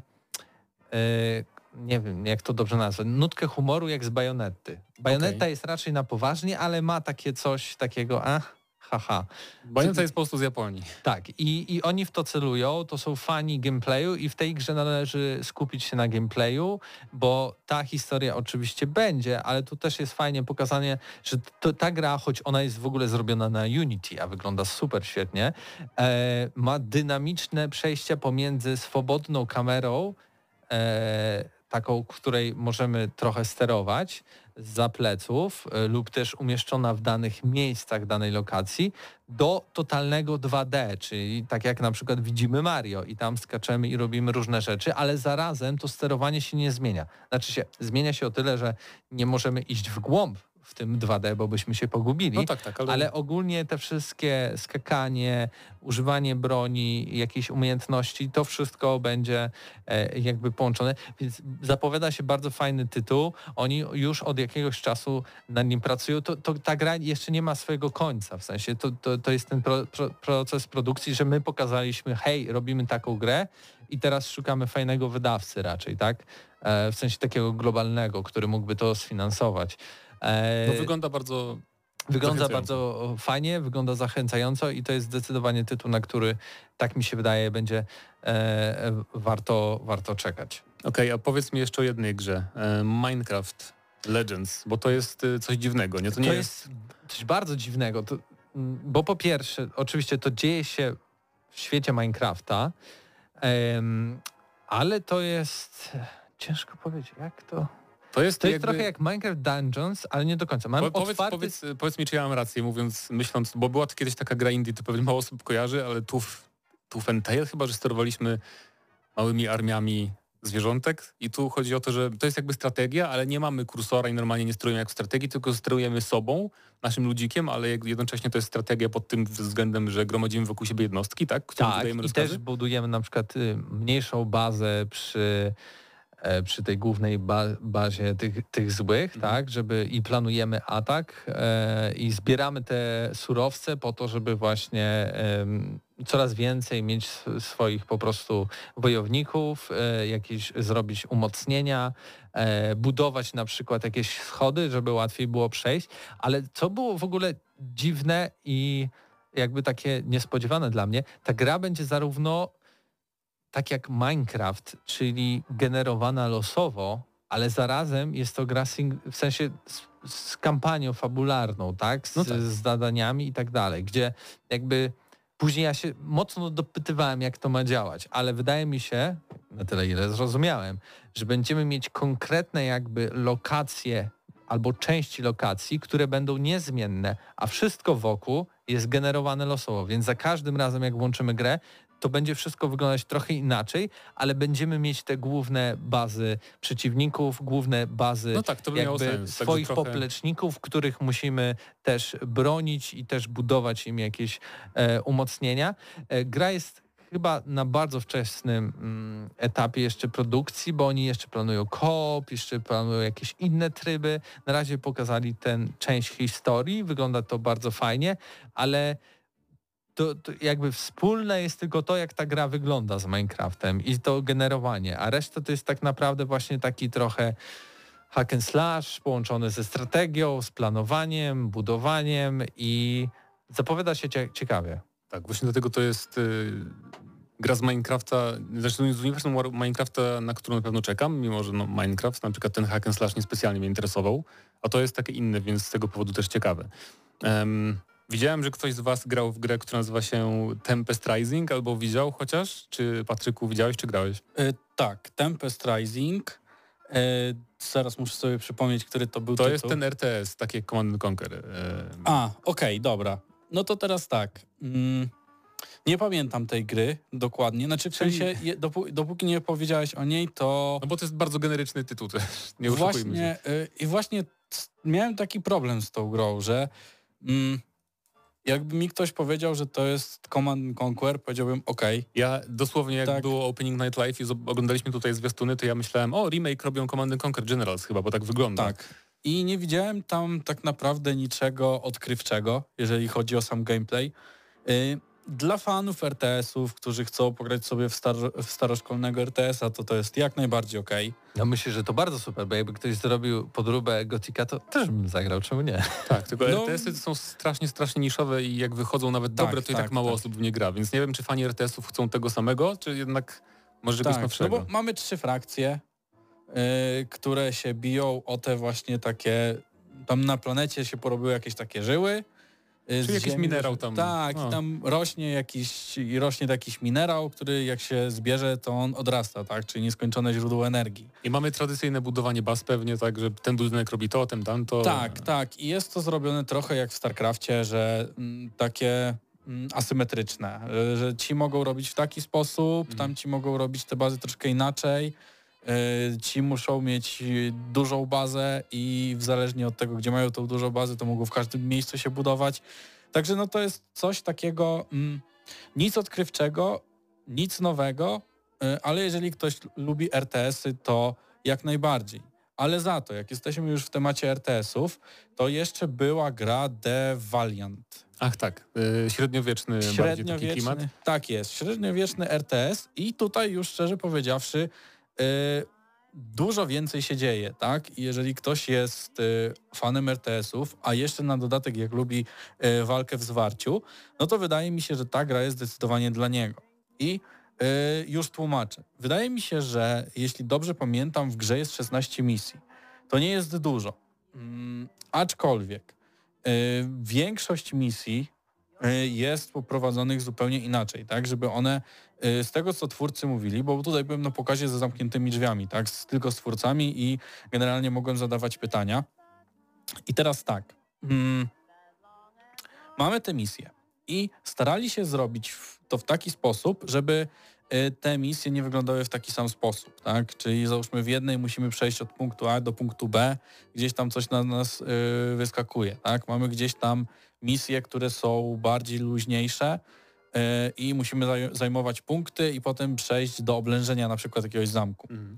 nie wiem jak to dobrze nazwać, nutkę humoru jak z bajonety. Bajoneta Okej. jest raczej na poważnie, ale ma takie coś takiego, ach, haha. Bajoneta jest po prostu z Japonii. Tak, i, i oni w to celują, to są fani gameplayu i w tej grze należy skupić się na gameplayu, bo ta historia oczywiście będzie, ale tu też jest fajnie pokazanie, że to, ta gra, choć ona jest w ogóle zrobiona na Unity, a wygląda super świetnie, e, ma dynamiczne przejścia pomiędzy swobodną kamerą, e, taką, której możemy trochę sterować za pleców e, lub też umieszczona w danych miejscach danej lokacji do totalnego 2D, czyli tak jak na przykład widzimy Mario i tam skaczemy i robimy różne rzeczy, ale zarazem to sterowanie się nie zmienia. Znaczy się zmienia się o tyle, że nie możemy iść w głąb tym 2D, bo byśmy się pogubili. No tak, tak, ale, Ale ogólnie te wszystkie skakanie, używanie broni, jakieś umiejętności, to wszystko będzie e, jakby połączone. Więc zapowiada się bardzo fajny tytuł. Oni już od jakiegoś czasu nad nim pracują. To, to ta gra jeszcze nie ma swojego końca. W sensie to, to, to jest ten pro, pro, proces produkcji, że my pokazaliśmy, hej, robimy taką grę i teraz szukamy fajnego wydawcy raczej, tak? E, w sensie takiego globalnego, który mógłby to sfinansować. E, no, wygląda bardzo Wygląda bardzo fajnie, wygląda zachęcająco i to jest zdecydowanie tytuł, na który tak mi się wydaje będzie e, warto, warto czekać. Okej, a powiedz mi jeszcze o jednej grze. E, Minecraft Legends, bo to jest e, coś dziwnego, nie? To To, nie jest coś bardzo dziwnego, to, mm, bo po pierwsze, oczywiście to dzieje się w świecie Minecrafta, em, ale to jest ciężko powiedzieć, jak to... To jest, To jest jakby... trochę jak Minecraft Dungeons, ale nie do końca. Mamy Po, powiedz, otwarty... powiedz, powiedz mi, czy ja mam rację, mówiąc, myśląc, bo była to kiedyś taka gra indie, to pewnie mało osób kojarzy, ale tu Tooth and Tail chyba, że sterowaliśmy małymi armiami zwierzątek i tu chodzi o to, że to jest jakby strategia, ale nie mamy kursora i normalnie nie sterujemy jak w strategii, tylko sterujemy sobą, naszym ludzikiem, ale jednocześnie to jest strategia pod tym względem, że gromadzimy wokół siebie jednostki, tak? Którym Tak, i rozkazy? też budujemy na przykład y, mniejszą bazę przy, przy tej głównej ba bazie tych, tych złych, Mhm. tak, żeby i planujemy atak e, i zbieramy te surowce po to, żeby właśnie coraz więcej mieć sw- swoich po prostu wojowników, e, jakieś zrobić umocnienia, e, budować na przykład jakieś schody, żeby łatwiej było przejść, ale co było w ogóle dziwne i jakby takie niespodziewane dla mnie. Ta gra będzie zarówno tak jak Minecraft, czyli generowana losowo, ale zarazem jest to gra w sensie z, z, kampanią fabularną, tak? Z, no tak? z zadaniami i tak dalej, gdzie jakby później ja się mocno dopytywałem, jak to ma działać, ale wydaje mi się, na tyle ile zrozumiałem, że będziemy mieć konkretne jakby lokacje albo części lokacji, które będą niezmienne, a wszystko wokół jest generowane losowo, więc za każdym razem jak włączymy grę, to będzie wszystko wyglądać trochę inaczej, ale będziemy mieć te główne bazy przeciwników, główne bazy no tak, jakby swoich trochę... popleczników, których musimy też bronić i też budować im jakieś e, umocnienia. E, gra jest chyba na bardzo wczesnym mm, etapie jeszcze produkcji, bo oni jeszcze planują koop, jeszcze planują jakieś inne tryby. Na razie pokazali tę część historii, wygląda to bardzo fajnie, ale to, to, jakby wspólne jest tylko to, jak ta gra wygląda z Minecraftem i to generowanie, a reszta to jest tak naprawdę właśnie taki trochę hack and slash połączony ze strategią, z planowaniem, budowaniem i zapowiada się ciekawie. Tak, właśnie dlatego to jest y, gra z Minecrafta, zresztą z uniwersum Minecrafta, na którą na pewno czekam, mimo że no, Minecraft, na przykład ten hack and slash niespecjalnie mnie interesował, a to jest takie inne, więc z tego powodu też ciekawe. Um, Widziałem, że ktoś z Was grał w grę, która nazywa się Tempest Rising, albo widział chociaż? Czy Patryku widziałeś, czy grałeś? E, tak, Tempest Rising. E, zaraz muszę sobie przypomnieć, który to był To tytuł. jest ten RTS, takie Command Conquer. E... A, okej, okay, dobra. No to teraz tak. Mm, nie pamiętam tej gry dokładnie. Znaczy w sensie, je, dopó dopóki nie powiedziałeś o niej, to... No bo to jest bardzo generyczny tytuł też. Nie właśnie, się. I właśnie miałem taki problem z tą grą, że... Mm, jakby mi ktoś powiedział, że to jest Command Conquer, powiedziałbym ok. Ja dosłownie jak tak. było Opening Night Live i oglądaliśmy tutaj zwiastuny, to ja myślałem, o remake robią Command Conquer Generals chyba, bo tak wygląda. Tak. I nie widziałem tam tak naprawdę niczego odkrywczego, jeżeli chodzi o sam gameplay. Y, dla fanów RTS-ów, którzy chcą pograć sobie w, star w staroszkolnego RTS-a, to to jest jak najbardziej okej. Okay. Ja myślę, że to bardzo super, bo jakby ktoś zrobił podróbę Gotika, to też bym zagrał, czemu nie? Tak, tylko no, RTS-y są strasznie, strasznie niszowe i jak wychodzą nawet tak, dobre, to tak, i tak mało tak. osób w nie gra, więc nie wiem, czy fani RTS-ów chcą tego samego, czy jednak może czegoś tak, nowszego. No bo mamy trzy frakcje, yy, które się biją o te właśnie takie, tam na planecie się porobiły jakieś takie żyły, Czyli jakiś ziemi, minerał tam. Tak, no. i tam rośnie jakiś, i rośnie jakiś minerał, który jak się zbierze, to on odrasta, tak? Czyli nieskończone źródło energii. I mamy tradycyjne budowanie baz pewnie, tak, że ten budynek robi to, ten tamto. Tak, tak. I jest to zrobione trochę jak w StarCraftie, że m, mm, takie mm, asymetryczne, że, że, ci mogą robić w taki sposób, mm. tam ci mogą robić te bazy troszkę inaczej. Y, ci muszą mieć dużą bazę i zależnie od tego, gdzie mają tą dużą bazę, to mogą w każdym miejscu się budować. Także no to jest coś takiego, mm, nic odkrywczego, nic nowego, y, ale jeżeli ktoś lubi RTS-y, to jak najbardziej. Ale za to, jak jesteśmy już w temacie RTS-ów, to jeszcze była gra The Valiant. Ach tak, yy, średniowieczny, średniowieczny klimat. Tak jest, średniowieczny RTS i tutaj już szczerze powiedziawszy, dużo więcej się dzieje, tak? Jeżeli ktoś jest y, fanem RTS-ów, a jeszcze na dodatek jak lubi y, walkę w zwarciu, no to wydaje mi się, że ta gra jest zdecydowanie dla niego. I już tłumaczę. Wydaje mi się, że jeśli dobrze pamiętam, w grze jest 16 misji. To nie jest dużo. Mm, aczkolwiek większość misji jest poprowadzonych zupełnie inaczej, tak, żeby one Y, z tego, co twórcy mówili, bo tutaj byłem na pokazie ze zamkniętymi drzwiami, tak, z, tylko z twórcami i generalnie mogłem zadawać pytania. I teraz tak, hmm, mamy tę misję i starali się zrobić to w taki sposób, żeby y, te misje nie wyglądały w taki sam sposób, tak? Czyli załóżmy w jednej musimy przejść od punktu A do punktu B, gdzieś tam coś na nas yy, wyskakuje, tak? Mamy gdzieś tam misje, które są bardziej luźniejsze, i musimy zajmować punkty i potem przejść do oblężenia na przykład jakiegoś zamku. Mhm.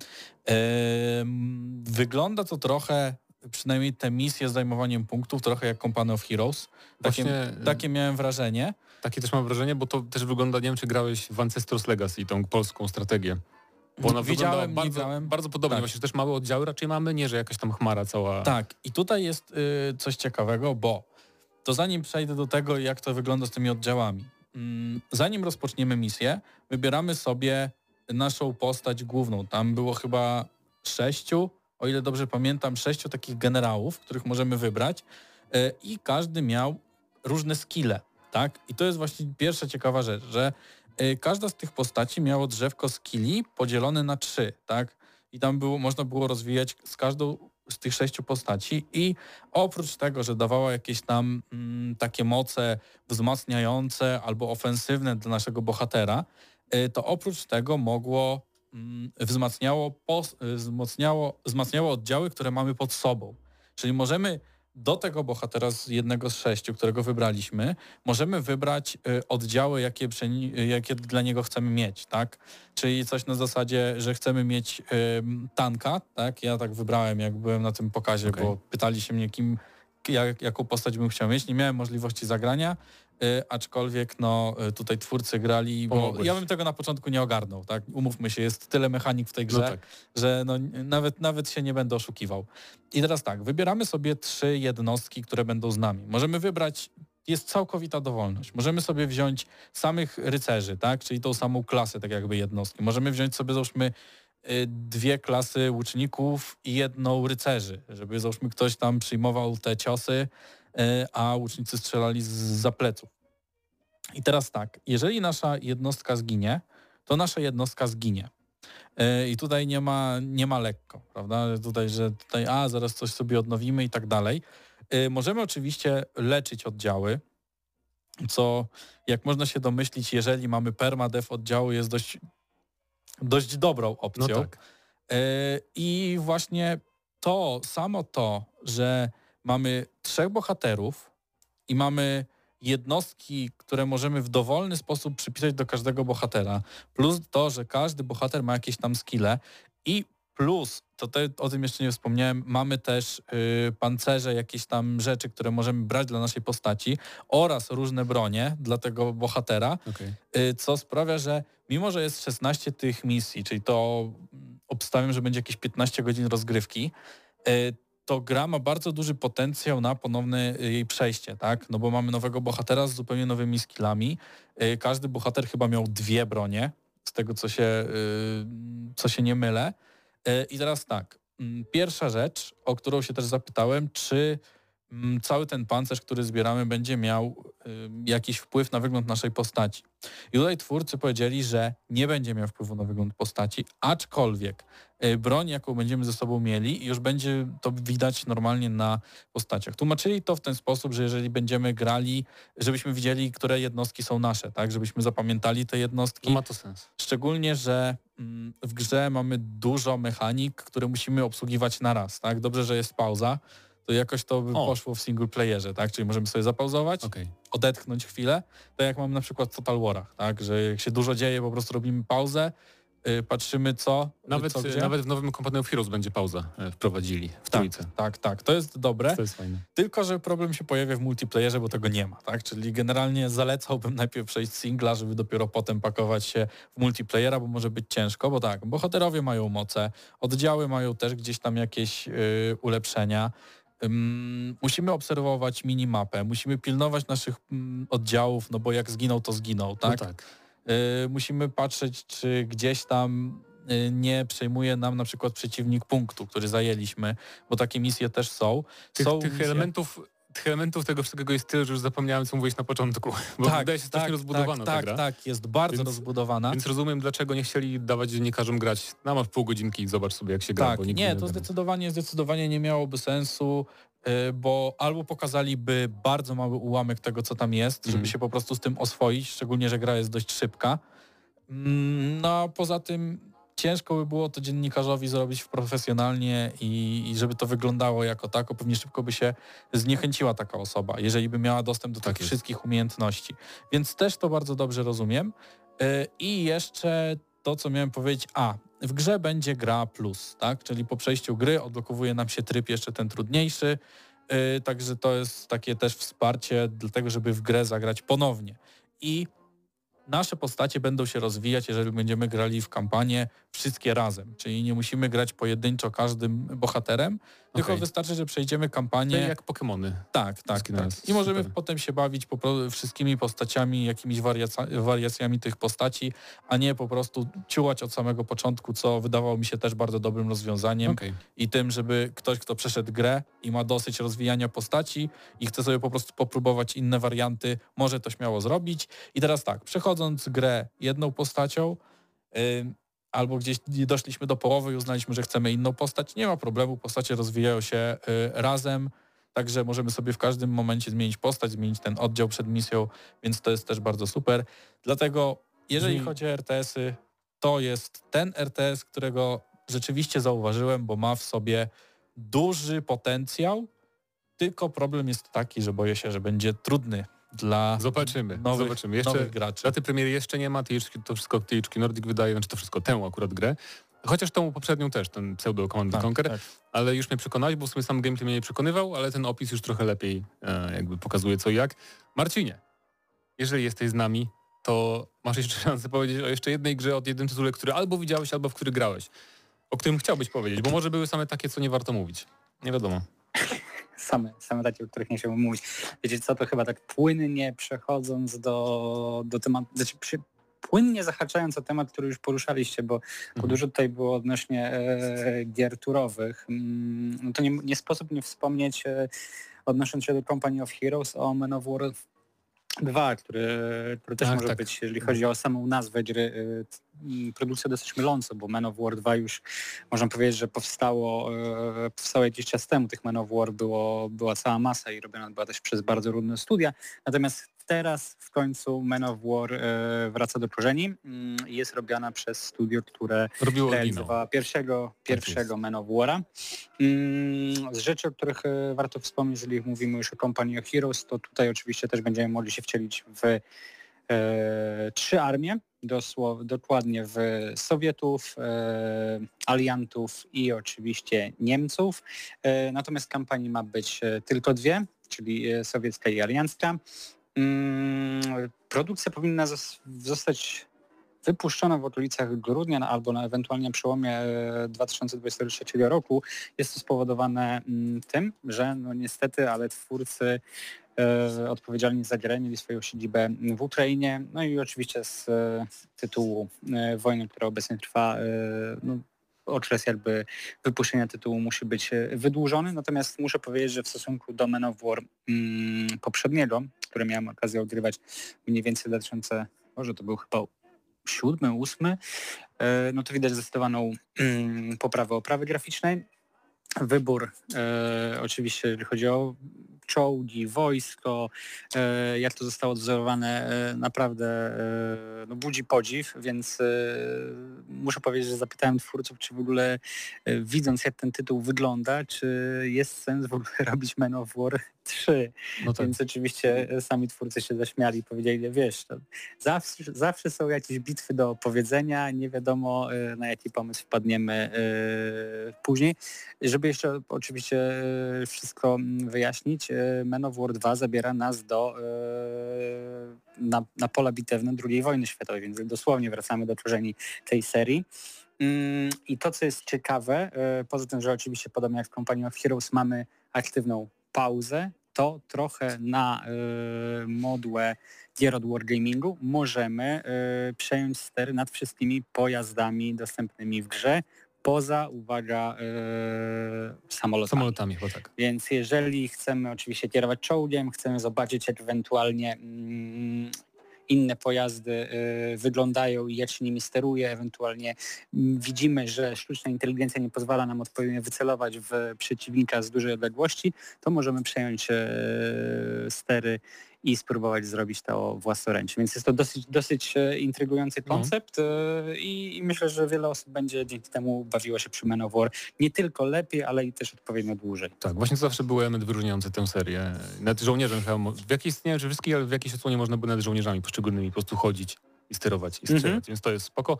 Wygląda to trochę, przynajmniej te misje z zajmowaniem punktów, trochę jak Company of Heroes. Takie, Właśnie, takie miałem wrażenie. Takie też mam wrażenie, bo to też wygląda, nie wiem czy grałeś w Ancestors Legacy, tą polską strategię. Bo ona Widziałem, bardzo, widziałem. bardzo podobnie. Tak. Właśnie też małe oddziały raczej mamy, nie, że jakaś tam chmara cała. Tak. I tutaj jest y, coś ciekawego, bo to zanim przejdę do tego, jak to wygląda z tymi oddziałami. Mm, zanim rozpoczniemy misję, wybieramy sobie naszą postać główną. Tam było chyba sześciu, o ile dobrze pamiętam, sześciu takich generałów, których możemy wybrać e, i każdy miał różne skille, tak? I to jest właśnie pierwsza ciekawa rzecz, że e, każda z tych postaci miało drzewko skilli podzielone na trzy, tak? I tam było, można było rozwijać z każdą z tych sześciu postaci i oprócz tego, że dawała jakieś tam mm, takie moce wzmacniające albo ofensywne dla naszego bohatera, y, to oprócz tego mogło mm, wzmacniało, pos, y, wzmacniało, wzmacniało oddziały, które mamy pod sobą. Czyli możemy do tego bohatera z jednego z sześciu, którego wybraliśmy, możemy wybrać y, oddziały, jakie, jakie dla niego chcemy mieć, tak? Czyli coś na zasadzie, że chcemy mieć tanka, tak? Ja tak wybrałem, jak byłem na tym pokazie, okay. bo pytali się mnie, kim, jak, jaką postać bym chciał mieć. Nie miałem możliwości zagrania, aczkolwiek no, y, tutaj twórcy grali, bo Pomogłeś. ja bym tego na początku nie ogarnął, tak? Umówmy się, jest tyle mechanik w tej grze, no tak. że no, nawet, nawet się nie będę oszukiwał. I teraz tak, wybieramy sobie trzy jednostki, które będą z nami. Możemy wybrać jest całkowita dowolność. Możemy sobie wziąć samych rycerzy, tak? czyli tą samą klasę, tak jakby jednostki. Możemy wziąć sobie, załóżmy, y, dwie klasy łuczników i jedną rycerzy, żeby, załóżmy, ktoś tam przyjmował te ciosy, a łucznicy strzelali z zapleców. I teraz tak, jeżeli nasza jednostka zginie, to nasza jednostka zginie. E, I tutaj nie ma, nie ma lekko, prawda? Tutaj, że tutaj, a zaraz coś sobie odnowimy i tak dalej. E, możemy oczywiście leczyć oddziały, co jak można się domyślić, jeżeli mamy permadev oddziału, jest dość, dość dobrą opcją. No tak. I właśnie to, samo to, że mamy trzech bohaterów i mamy jednostki, które możemy w dowolny sposób przypisać do każdego bohatera, plus to, że każdy bohater ma jakieś tam skille i plus, to te, o tym jeszcze nie wspomniałem, mamy też y, pancerze, jakieś tam rzeczy, które możemy brać dla naszej postaci oraz różne bronie dla tego bohatera, okay. y, co sprawia, że mimo, że jest 16 tych misji, czyli to obstawiam, że będzie jakieś 15 godzin rozgrywki, y, to gra ma bardzo duży potencjał na ponowne y, jej przejście, tak? No bo mamy nowego bohatera z zupełnie nowymi skillami. Y, każdy bohater chyba miał dwie bronie, z tego co się, y, co się nie mylę. I teraz tak, mm, pierwsza rzecz, o którą się też zapytałem, czy cały ten pancerz, który zbieramy, będzie miał jakiś wpływ na wygląd naszej postaci. I tutaj twórcy powiedzieli, że nie będzie miał wpływu na wygląd postaci, aczkolwiek y, broń, jaką będziemy ze sobą mieli, już będzie to widać normalnie na postaciach. Tłumaczyli to w ten sposób, że jeżeli będziemy grali, żebyśmy widzieli, które jednostki są nasze, tak, żebyśmy zapamiętali te jednostki. To ma to sens. Szczególnie, że mm, w grze mamy dużo mechanik, które musimy obsługiwać na raz, tak? Dobrze, że jest pauza, to jakoś to by o. poszło w single playerze, tak? Czyli możemy sobie zapauzować, okay. odetchnąć chwilę, tak jak mamy na przykład w Total Warach, tak? Że jak się dużo dzieje, po prostu robimy pauzę, yy, patrzymy co, nawet, co nawet w nowym Company of Heroes będzie pauza yy, wprowadzili w tak, trójce. Tak, tak, to jest dobre. To jest fajne. Tylko, że problem się pojawia w multiplayerze, bo tego nie ma, tak? Czyli generalnie zalecałbym najpierw przejść singla, żeby dopiero potem pakować się w multiplayera, bo może być ciężko, bo tak, bohaterowie mają moce, oddziały mają też gdzieś tam jakieś yy, ulepszenia, musimy obserwować minimapę, musimy pilnować naszych mm, oddziałów, no bo jak zginął, to zginął, tak? No tak. Y, musimy patrzeć, czy gdzieś tam y, nie przejmuje nam na przykład przeciwnik punktu, który zajęliśmy, bo takie misje też są. Tych, są tych misje... elementów tych elementów tego wszystkiego jest tyle, że już zapomniałem, co mówiłeś na początku. Bo tak, wydaje się strasznie tak, rozbudowana tak, ta gra. Tak, jest bardzo więc, rozbudowana. Więc rozumiem, dlaczego nie chcieli dawać dziennikarzom grać. Na masz pół godzinki i zobacz sobie, jak się gra. Tak, nie, nie to zdecydowanie, zdecydowanie nie miałoby sensu, y, bo albo pokazaliby bardzo mały ułamek tego, co tam jest, żeby mm. się po prostu z tym oswoić, szczególnie, że gra jest dość szybka. Mm, no a poza tym ciężko by było to dziennikarzowi zrobić profesjonalnie i, i, żeby to wyglądało jako tako, pewnie szybko by się zniechęciła taka osoba, jeżeli by miała dostęp do tak tych wszystkich umiejętności. Więc też to bardzo dobrze rozumiem. E, I jeszcze to, co miałem powiedzieć, a w grze będzie gra plus, tak? Czyli po przejściu gry odblokowuje nam się tryb jeszcze ten trudniejszy, e, także to jest takie też wsparcie dlatego, żeby w grę zagrać ponownie. I nasze postacie będą się rozwijać, jeżeli będziemy grali w kampanię wszystkie razem. Czyli nie musimy grać pojedynczo każdym bohaterem, Tylko Okej. wystarczy, że przejdziemy kampanię. jak Pokemony. Tak, tak, tak. I możemy super. potem się bawić po wszystkimi postaciami, jakimiś wariaca- wariacjami tych postaci, a nie po prostu ciułać od samego początku, co wydawało mi się też bardzo dobrym rozwiązaniem Okej. i tym, żeby ktoś, kto przeszedł grę i ma dosyć rozwijania postaci i chce sobie po prostu popróbować inne warianty, może to śmiało zrobić. I teraz tak, przechodząc grę jedną postacią, ym, albo gdzieś doszliśmy do połowy i uznaliśmy, że chcemy inną postać, nie ma problemu, postacie rozwijają się y, razem, także możemy sobie w każdym momencie zmienić postać, zmienić ten oddział przed misją, więc to jest też bardzo super. Dlatego jeżeli Brzmi- chodzi o RTS-y, to jest ten RTS, którego rzeczywiście zauważyłem, bo ma w sobie duży potencjał, tylko problem jest taki, że boję się, że będzie trudny dla Zobaczymy, nowych, zobaczymy. Jeszcze nowych graczy. daty premiery jeszcze nie ma, THQ, to wszystko THQ Nordic wydaje, znaczy to wszystko tę akurat grę. Chociaż tą poprzednią też, ten pseudo Command Tak, Conquer, tak. ale już mnie przekonałeś, bo w sumie sam gameplay mnie nie przekonywał, ale ten opis już trochę lepiej e, jakby pokazuje co i jak. Marcinie, jeżeli jesteś z nami, to masz jeszcze szansę powiedzieć o jeszcze jednej grze od jednym tytule, który albo widziałeś, albo w który grałeś. O którym chciałbyś powiedzieć, bo może były same takie, co nie warto mówić. Nie wiadomo. Same, same takie, o których nie chciałbym mówić. Wiecie co, to chyba tak płynnie przechodząc do, do tematu, znaczy przy, płynnie zahaczając o temat, który już poruszaliście, bo, bo Mhm. dużo tutaj było odnośnie e, gier turowych, mm, no to nie, nie sposób nie wspomnieć e, odnosząc się do Company of Heroes o Man of War 2, który, który też Tak, może tak. być, jeżeli chodzi o samą nazwę gry, mm, produkcja dosyć myląca, bo Man of War 2 już można powiedzieć, że powstało, e, powstało jakiś czas temu. Tych Man of War było, była cała masa i robiona była też przez bardzo różne studia. Natomiast teraz w końcu Man of War e, wraca do korzeni mm, i jest robiona przez studio, które Robiło pierwszego, pierwszego jest. Man of War'a. Mm, Z rzeczy, o których e, warto wspomnieć, jeżeli mówimy już o Company of Heroes, to tutaj oczywiście też będziemy mogli się wcielić w trzy armie, dosłow, dokładnie w Sowietów, e, aliantów i oczywiście Niemców. E, natomiast kampanii ma być e, tylko dwie, czyli e, sowiecka i aliancka. Mm, produkcja powinna zos- zostać wypuszczona w okolicach grudnia no, albo na ewentualnie przełomie e, 2023 roku. Jest to spowodowane mm, tym, że no niestety, ale twórcy e, odpowiedzialni za grę mieli swoją siedzibę w Ukrainie, no i oczywiście z e, tytułu e, wojny, która obecnie trwa, e, no, okres jakby wypuszczenia tytułu musi być e, wydłużony, natomiast muszę powiedzieć, że w stosunku do Men of War mm, poprzedniego, które miałem okazję odgrywać mniej więcej w 2000, może to był chyba siódmy, ósmy, e, no to widać zdecydowaną mm, poprawę oprawy graficznej. Wybór e, oczywiście, jeżeli chodzi o czołgi, wojsko, e, jak to zostało odzorowane, e, naprawdę e, no, budzi podziw, więc muszę powiedzieć, że zapytałem twórców, czy w ogóle widząc jak ten tytuł wygląda, czy jest sens w ogóle robić Men of War 3. No tak. Więc oczywiście sami twórcy się zaśmiali i powiedzieli, wiesz, zawsze, zawsze są jakieś bitwy do opowiedzenia, nie wiadomo na jaki pomysł wpadniemy później. Żeby jeszcze oczywiście wszystko mm, wyjaśnić, Men of War 2 zabiera nas do e, na, na pola bitewne II wojny światowej, więc dosłownie wracamy do korzeni tej serii. Mm, I to, co jest ciekawe, e, poza tym, że oczywiście podobnie jak w Company of Heroes mamy aktywną pauzę, to trochę na y, modłę gier od Wargamingu możemy y, przejąć stery nad wszystkimi pojazdami dostępnymi w grze, poza, uwaga, y, samolotami. Samolotami chyba tak. Więc jeżeli chcemy oczywiście kierować czołgiem, chcemy zobaczyć jak ewentualnie mm, inne pojazdy y, wyglądają i jak się nimi steruje, ewentualnie mm, widzimy, że sztuczna inteligencja nie pozwala nam odpowiednio wycelować w przeciwnika z dużej odległości, to możemy przejąć e, stery i spróbować zrobić to własnoręcznie. Więc jest to dosyć, dosyć e, intrygujący No. koncept e, i, i myślę, że wiele osób będzie dzięki temu bawiło się przy Men of War nie tylko lepiej, ale i też odpowiednio dłużej. Tak, właśnie to zawsze był element wyróżniający tę serię. Nad żołnierzem chyba, w jakiejś, nie wiem czy wszystkich, ale w jakiejś odsłonie można było nad żołnierzami poszczególnymi po prostu chodzić i sterować i strzelać, Mhm. więc to jest spoko.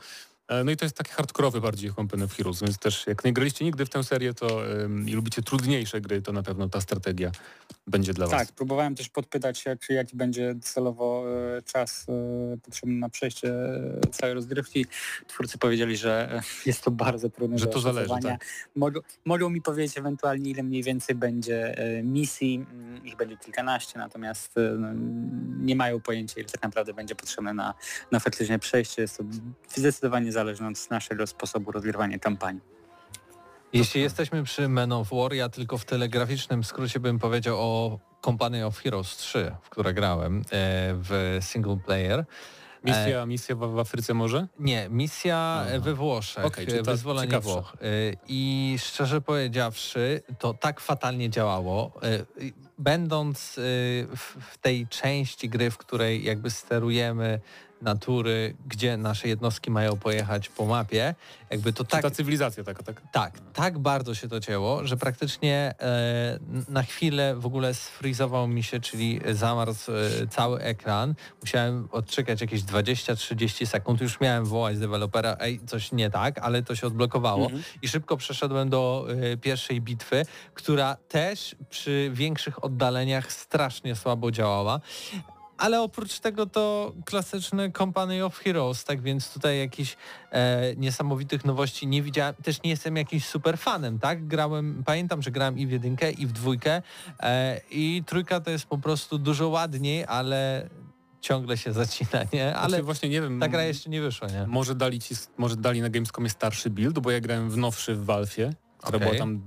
E, no i to jest taki hardkorowy bardziej Company of Heroes, więc też jak nie graliście nigdy w tę serię to i lubicie trudniejsze gry, to na pewno ta strategia będzie dla Tak, was. próbowałem też podpytać czy jaki będzie celowo e, czas e, potrzebny na przejście całej rozgrywki. Twórcy powiedzieli, że jest to bardzo trudne Że do to zależy, oszacowania. Mogą, mogą mi powiedzieć ewentualnie, ile mniej więcej będzie misji. Ich będzie kilkanaście, natomiast no, nie mają pojęcia, ile tak naprawdę będzie potrzebne na, na faktyczne przejście. Jest to zdecydowanie zależne od naszego sposobu rozgrywania kampanii. Jeśli jesteśmy przy Men of War, ja tylko w telegraficznym skrócie bym powiedział o Company of Heroes 3, w które grałem e, w single player. Misja, misja w, w Afryce może? Nie, misja Aha. we Włoszech, czyli ta wyzwolenie ciekawsza. Włoch. I szczerze powiedziawszy, to tak fatalnie działało. Będąc y, w tej części gry, w której jakby sterujemy natury, gdzie nasze jednostki mają pojechać po mapie, jakby to Tak. tak Ta cywilizacja taka, tak? tak, tak bardzo się to cięło, że praktycznie e, na chwilę w ogóle sfrizował mi się, czyli zamarzł e, cały ekran. Musiałem odczekać jakieś 20-30 sekund. Już miałem wołać dewelopera, ej, coś nie tak, ale to się odblokowało. Mhm. I szybko przeszedłem do e, pierwszej bitwy, która też przy większych oddaleniach strasznie słabo działała. Ale oprócz tego to klasyczny Company of Heroes, tak więc tutaj jakichś e, niesamowitych nowości nie widziałem. Też nie jestem jakimś super fanem, tak? Grałem, pamiętam, że grałem i w jedynkę, i w dwójkę e, i trójka to jest po prostu dużo ładniej, ale ciągle się zacina, nie? Ale Ale właśnie nie wiem, ta gra jeszcze nie wyszła, nie? może dali ci, może dali na Gamescomie starszy build, bo ja grałem w nowszy w Valve'ie, która Okej. była tam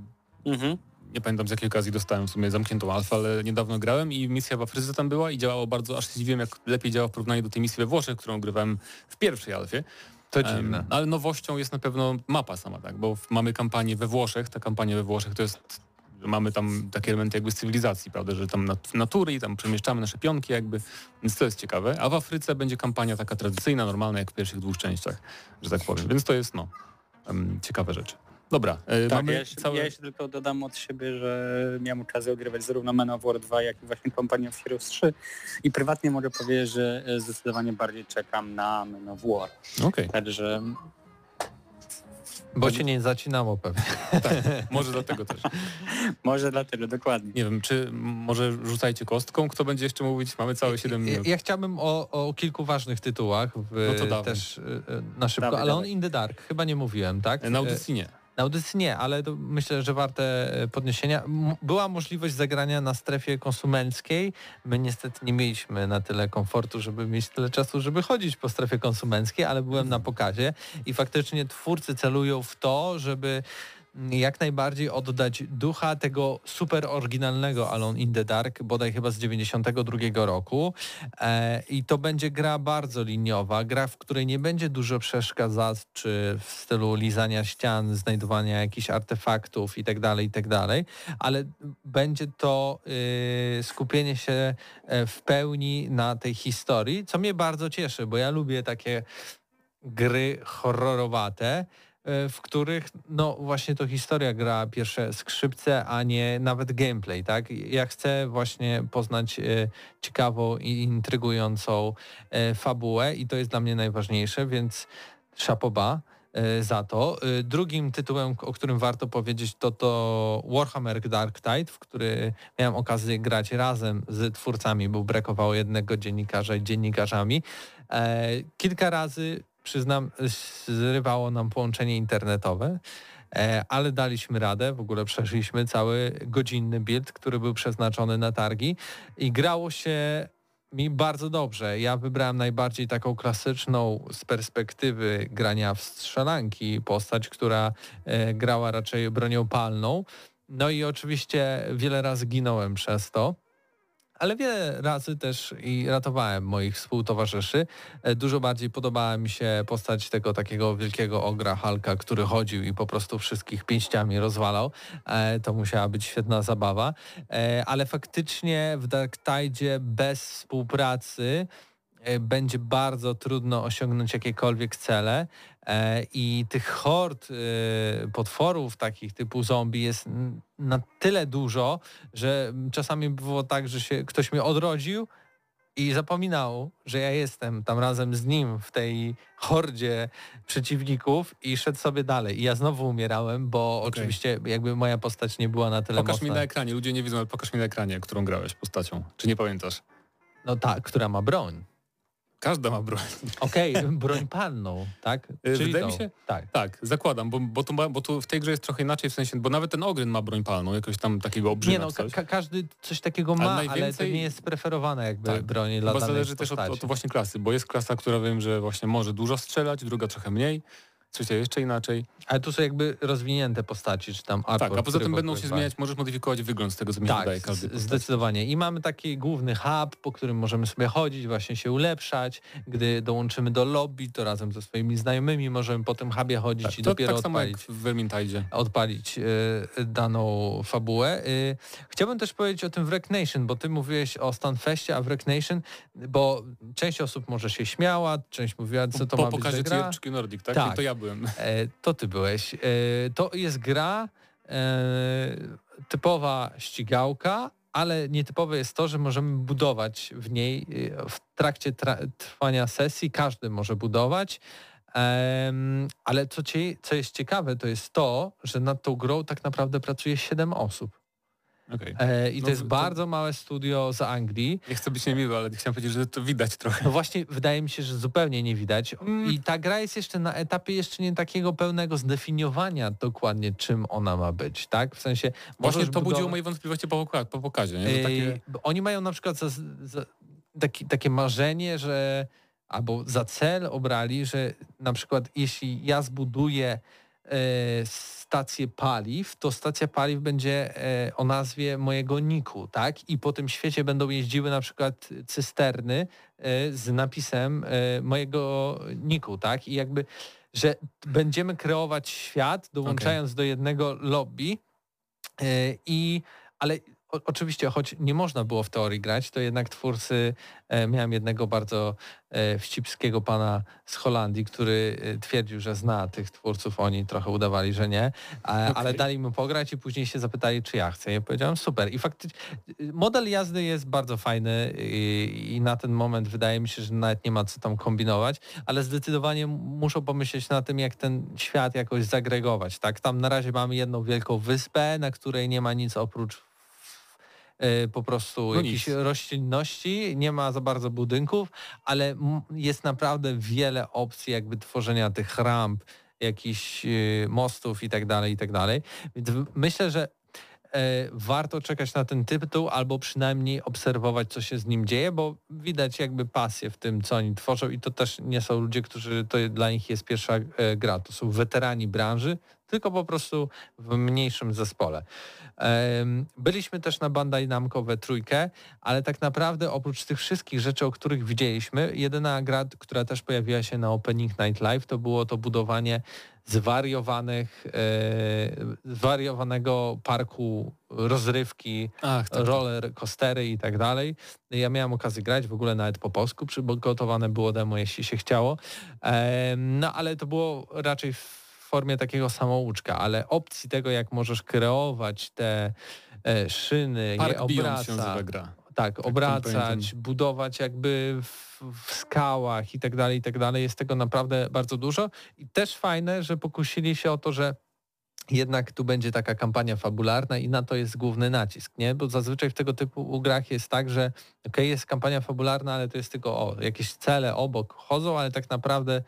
Mhm. Nie pamiętam z jakiej okazji dostałem w sumie zamkniętą alfę, ale niedawno grałem i misja w Afryce tam była i działało bardzo, aż się zdziwiłem jak lepiej działa w porównaniu do tej misji we Włoszech, którą grywałem w pierwszej alfie. To dziwne. ale nowością jest na pewno mapa sama, tak, bo mamy kampanię we Włoszech, ta kampania we Włoszech to jest, że mamy tam takie elementy jakby z cywilizacji, prawda, że tam nat- natury i tam przemieszczamy nasze pionki jakby, więc to jest ciekawe. A w Afryce będzie kampania taka tradycyjna, normalna jak w pierwszych dwóch częściach, że tak powiem, więc to jest no, ciekawe rzeczy. Dobra, e, Tak, mamy ja, jeszcze, całe... ja jeszcze tylko dodam od siebie, że miałem okazję ogrywać zarówno Men of War 2, jak i właśnie Company of Heroes 3 i prywatnie mogę powiedzieć, że e, zdecydowanie bardziej czekam na Men of War. Okej, Także Bo się nie zacinało pewnie. tak, może dlatego też. może dlatego, dokładnie. Nie wiem, czy może rzucajcie kostką, kto będzie jeszcze mówić, mamy całe 7 Ja, minut. ja chciałbym o, o kilku ważnych tytułach w, No to dawaj. też y, na szybko. Dawaj, Alone dawaj. in the Dark, chyba nie mówiłem, tak? Na audycji nie. Na audycji nie, ale myślę, że warte e, podniesienia. Była możliwość zagrania na strefie konsumenckiej. My niestety nie mieliśmy na tyle komfortu, żeby mieć tyle czasu, żeby chodzić po strefie konsumenckiej, ale byłem na pokazie i faktycznie twórcy celują w to, żeby jak najbardziej oddać ducha tego super oryginalnego Alone in the Dark, bodaj chyba z 92 roku. E, I to będzie gra bardzo liniowa, gra, w której nie będzie dużo przeszkadzaczy w stylu lizania ścian, znajdowania jakichś artefaktów itd., itd., ale będzie to y, skupienie się e, w pełni na tej historii, co mnie bardzo cieszy, bo ja lubię takie gry horrorowate, w których no właśnie to historia gra pierwsze skrzypce, a nie nawet gameplay, tak? Ja chcę właśnie poznać e, ciekawą i intrygującą e, fabułę i to jest dla mnie najważniejsze, więc szapoba e, za to. E, Drugim tytułem, o którym warto powiedzieć, to to Warhammer Dark Tide, w który miałem okazję grać razem z twórcami, bo brakowało jednego dziennikarza i dziennikarzami. E, Kilka razy, przyznam, zrywało nam połączenie internetowe, e, ale daliśmy radę, w ogóle przeszliśmy cały godzinny build, który był przeznaczony na targi i grało się mi bardzo dobrze. Ja wybrałem najbardziej taką klasyczną z perspektywy grania w strzelanki postać, która e, grała raczej bronią palną. No i oczywiście wiele razy ginąłem przez to. Ale wiele razy też i ratowałem moich współtowarzyszy. E, Dużo bardziej podobała mi się postać tego takiego wielkiego ogra Halka, który chodził i po prostu wszystkich pięściami rozwalał. E, To musiała być świetna zabawa. E, Ale faktycznie w Dark Tide bez współpracy będzie bardzo trudno osiągnąć jakiekolwiek cele i tych hord e, potworów takich typu zombie jest na tyle dużo, że czasami było tak, że się ktoś mnie odrodził, i zapominał, że ja jestem tam razem z nim w tej hordzie przeciwników i szedł sobie dalej. I ja znowu umierałem, bo Okej. oczywiście jakby moja postać nie była na tyle Pokaż mocna. mi na ekranie, ludzie nie widzą, ale pokaż mi na ekranie, którą grałeś postacią. Czy nie pamiętasz? No tak, która ma broń. Każda ma broń. Okej, broń palną, tak? Y, Czyli wydaje mi się- Tak. Tak, zakładam, bo, bo, ma- bo to w tej grze jest trochę inaczej, w sensie, bo nawet ten Ogryn ma broń palną, jakoś tam takiego obrzyma Nie no, coś. ka każdy coś takiego ma, Ale ale, to nie jest preferowana jakby Tak. broń dla danej zależy też od, od właśnie klasy, bo jest klasa, która wiem, że właśnie może dużo strzelać, druga trochę mniej, trzecia jeszcze inaczej. Ale tu są jakby rozwinięte postaci, czy tam artwork, tak, a poza tym będą się zmieniać, możesz modyfikować wygląd z tego, co mi Tak, każdy zdecydowanie. I mamy taki główny hub, po którym możemy sobie chodzić, właśnie się ulepszać. Gdy dołączymy do lobby, to razem ze swoimi znajomymi możemy po tym hubie chodzić Tak, i to dopiero tak samo jak odpalić, w Vermintide. odpalić y, daną fabułę. Y, chciałbym też powiedzieć o tym w Wreck Nation, bo ty mówiłeś o Stanfestie, a w Wreck Nation, bo część osób może się śmiała, część mówiła, co to po ma być pokazie za gra. THQ Nordic, tak? Tak. I to ja byłem. E, to ty byłeś. E, to jest gra e, typowa ścigałka, ale nietypowe jest to, że możemy budować w niej w trakcie tra- trwania sesji, każdy może budować. Ale co, cie, co jest ciekawe, to jest to, że nad tą grą tak naprawdę pracuje 7 osób. Okej. E, I to No jest to- bardzo małe studio z Anglii. Nie chcę być niemiły, ale chciałem powiedzieć, że to widać trochę. No właśnie, wydaje mi się, że zupełnie nie widać. Mm. I ta gra jest jeszcze na etapie jeszcze nie takiego pełnego zdefiniowania dokładnie, czym ona ma być, tak? W sensie Właśnie to budziło budowa- moje wątpliwości po, po pokazie. Nie? Takie... Oni mają na przykład za, za, taki, takie marzenie, że albo za cel obrali, że na przykład jeśli ja zbuduję stację paliw, to stacja paliw będzie e, o nazwie mojego niku, tak? I po tym świecie będą jeździły na przykład cysterny e, z napisem e, mojego niku, tak? I jakby, że będziemy kreować świat, dołączając do jednego lobby i ale o, oczywiście, choć nie można było w teorii grać, to jednak twórcy, e, miałem jednego bardzo e, wścibskiego pana z Holandii, który e, twierdził, że zna tych twórców, oni trochę udawali, że nie, a, ale dali mu pograć i później się zapytali, czy ja chcę. Ja powiedziałem, super. I faktycznie model jazdy jest bardzo fajny i, i na ten moment wydaje mi się, że nawet nie ma co tam kombinować, ale zdecydowanie muszą pomyśleć na tym, jak ten świat jakoś zagregować. Tak? Tam na razie mamy jedną wielką wyspę, na której nie ma nic oprócz po prostu No roślinności, nie ma za bardzo budynków, ale jest naprawdę wiele opcji jakby tworzenia tych ramp, jakichś e, mostów i tak dalej, i tak dalej. Więc myślę, że e, warto czekać na ten tytuł albo przynajmniej obserwować, co się z nim dzieje, bo widać jakby pasję w tym, co oni tworzą i to też nie są ludzie, którzy to dla nich jest pierwsza e, gra. To są weterani branży, tylko po prostu w mniejszym zespole. Byliśmy też na Bandai Namco we trójkę, ale tak naprawdę oprócz tych wszystkich rzeczy, o których widzieliśmy, jedyna gra, która też pojawiła się na Opening Night Live, to było to budowanie zwariowanych, e, zwariowanego parku rozrywki, Ach, tak, tak. roller coastery i tak dalej. Ja miałem okazję grać w ogóle nawet po polsku, przygotowane było demo, jeśli się chciało. No ale to było raczej w formie takiego samouczka, ale opcji tego, jak możesz kreować te e, szyny, Park je obraca, tak, to obracać, budować jakby w, w skałach i tak dalej, i tak dalej. Jest tego naprawdę bardzo dużo. I też fajne, że pokusili się o to, że jednak tu będzie taka kampania fabularna i na to jest główny nacisk, nie? Bo zazwyczaj w tego typu grach jest tak, że okej, jest kampania fabularna, ale to jest tylko o, jakieś cele obok chodzą, ale tak naprawdę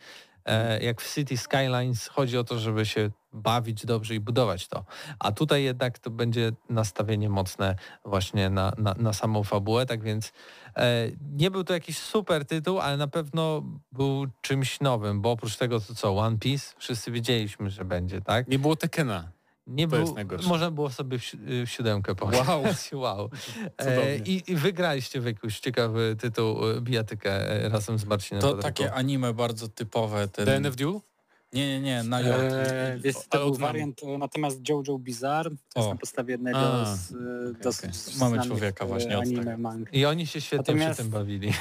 jak w City Skylines chodzi o to, żeby się bawić dobrze i budować to. A tutaj jednak to będzie nastawienie mocne właśnie na, na, na samą fabułę, tak więc e, nie był to jakiś super tytuł, ale na pewno był czymś nowym, bo oprócz tego to co, One Piece, wszyscy wiedzieliśmy, że będzie, tak? Nie było Tekena. Nie To był, można było sobie w, si- w siódemkę pograć. Wow. wow. E, i, I wygraliście w jakiś ciekawy tytuł e, bijatykę e, razem z Marcinem To takie anime bardzo typowe. Ten... DNF Duel? Nie, nie, nie, na J. Eee, wiesz, to był wariant e, natomiast JoJo Bizarre, to jest O. na podstawie jednego A, z e, dosyć okej. Mamy człowieka e, właśnie od anime tego. mang. I oni się świetnie Natomiast- przy tym bawili.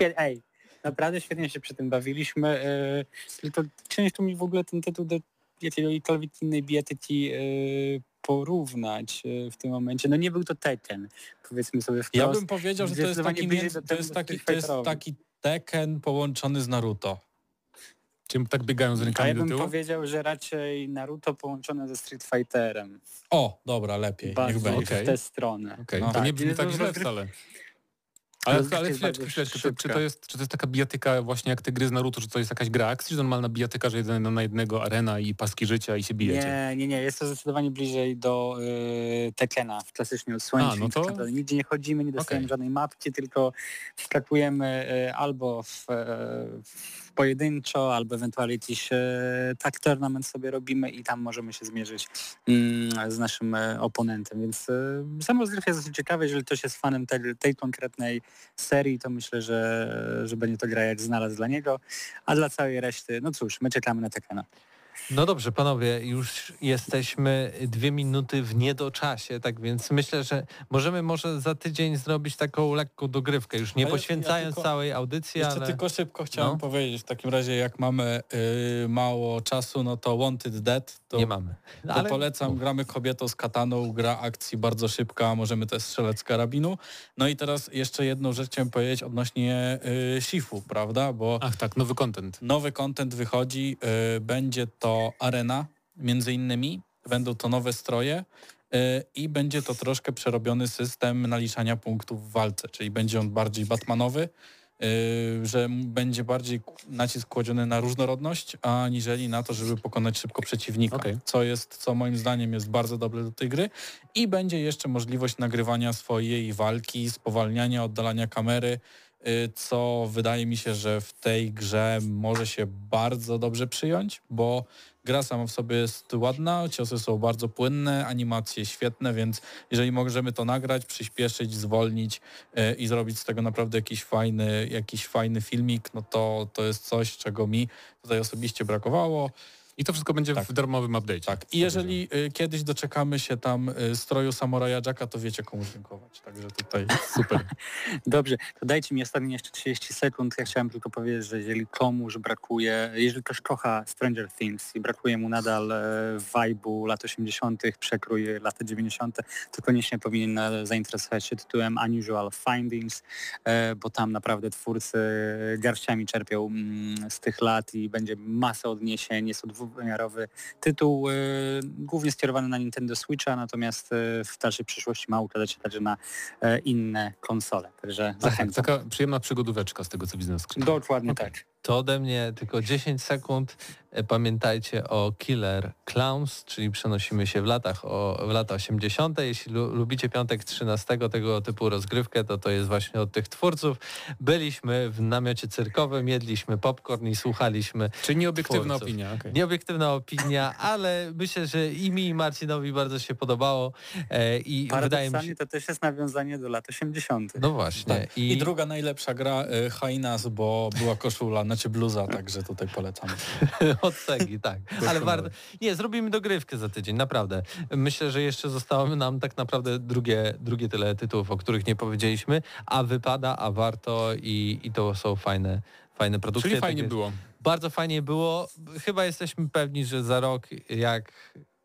Ej, naprawdę świetnie się przy tym bawiliśmy, e, tylko część tu mi w ogóle ten tytuł jakiejkolwiek innej bijatyki e, porównać e, w tym momencie, no nie był to Tekken, powiedzmy sobie wprost. Ja bym powiedział, że to jest taki, między, do to jest taki, to jest taki Tekken połączony z Naruto. Czy tak biegają z A rękami ja do bym tyłu? powiedział, że raczej Naruto połączone ze Street Fighterem. O, dobra, lepiej, niech będzie. Okej. w tę stronę. Okej, No. to Tak, nie brzmi i tak to źle rozgry- wcale. Ale, ale chwileczkę, chwileczkę, czy, czy, to jest, czy to jest taka bijatyka właśnie jak te gry z Naruto, czy to jest jakaś gra akcji, czy normalna bijatyka, że jeden na jednego arena i paski życia i się bijecie? Nie, nie, nie, jest to zdecydowanie bliżej do y, Tekena w A, czyli no tak to- nigdzie nie chodzimy, nie dostajemy Okej. żadnej mapki, tylko wskakujemy y, albo w, e, w pojedynczo, albo ewentualnie jakiś e, tak tournament sobie robimy i tam możemy się zmierzyć mm, z naszym e, oponentem, więc e, sam rozgrywka jest dosyć ciekawa, jeżeli ktoś jest fanem tej, tej konkretnej serii, to myślę, że, że będzie to gra jak znalazł dla niego, a dla całej reszty, no cóż, my czekamy na Tekena. No dobrze, panowie, już jesteśmy dwie minuty w niedoczasie, tak więc myślę, że możemy może za tydzień zrobić taką lekką dogrywkę, już nie Ale ja poświęcając tylko- całej audycji, Jeszcze ale... tylko szybko chciałem No. powiedzieć, w takim razie jak mamy y, mało czasu, no to Wanted Dead, to, Nie mamy. No, to ale- polecam, gramy kobietą z kataną, gra akcji bardzo szybka, możemy też strzelec z karabinu. No i teraz jeszcze jedną rzecz chciałem powiedzieć odnośnie y, Shifu, prawda, bo Ach tak, nowy content. nowy content wychodzi, y, będzie to arena między innymi, będą to nowe stroje y, i będzie to troszkę przerobiony system naliczania punktów w walce, czyli będzie on bardziej batmanowy, y, że będzie bardziej nacisk kładziony na różnorodność, aniżeli na to, żeby pokonać szybko przeciwnika, Okej. co jest, co moim zdaniem jest bardzo dobre do tej gry i będzie jeszcze możliwość nagrywania swojej walki, spowalniania, oddalania kamery, co wydaje mi się, że w tej grze może się bardzo dobrze przyjąć, bo gra sama w sobie jest ładna, ciosy są bardzo płynne, animacje świetne, więc jeżeli możemy to nagrać, przyspieszyć, zwolnić y, i zrobić z tego naprawdę jakiś fajny, jakiś fajny filmik, no to to jest coś, czego mi tutaj osobiście brakowało. I to wszystko będzie Tak. w darmowym update'cie. Tak. I jeżeli y, kiedyś doczekamy się tam y, stroju samuraja Jacka, to wiecie komu dziękować. Także tutaj Super. Dobrze, to dajcie mi ostatnie jeszcze 30 sekund. Ja chciałem tylko powiedzieć, że jeżeli komuś brakuje, jeżeli ktoś kocha Stranger Things i brakuje mu nadal e, vibe'u lat 80., przekrój lat 90., to koniecznie powinien e, zainteresować się tytułem Unusual Findings, e, bo tam naprawdę twórcy garściami czerpią mm, z tych lat i będzie masa odniesień. Jest to dwuwymiarowy tytuł, e, głównie skierowany na Nintendo Switcha, natomiast e, w dalszej przyszłości ma układać się także na e, inne konsole. Także Tak, zachęcam. taka przyjemna przygodóweczka z tego, co widzę na screenie. Dokładnie Okej. tak. To ode mnie tylko 10 sekund. E, Pamiętajcie o Killer Clowns, czyli przenosimy się w latach o, w lata 80. Jeśli lu, lubicie piątek 13 tego typu rozgrywkę, to to jest właśnie od tych twórców. Byliśmy w namiocie cyrkowym, jedliśmy popcorn i słuchaliśmy. Czyli nieobiektywna Twórców. opinia. okej. Nieobiektywna opinia, ale myślę, że i mi i Marcinowi bardzo się podobało e, i wydaje mi się... to też jest nawiązanie do lat 80. No właśnie. Tak. I... druga najlepsza gra y, Hainas, bo była koszula, znaczy bluza, także tutaj polecam. Od Segi, tak. Ale warto. Nie, zrobimy dogrywkę za tydzień, naprawdę. Myślę, że jeszcze zostało nam tak naprawdę drugie, drugie tyle tytułów, o których nie powiedzieliśmy, a wypada, a warto i, i to są fajne, fajne produkcje. Czyli tak fajnie więc było. Bardzo fajnie było. Chyba jesteśmy pewni, że za rok, jak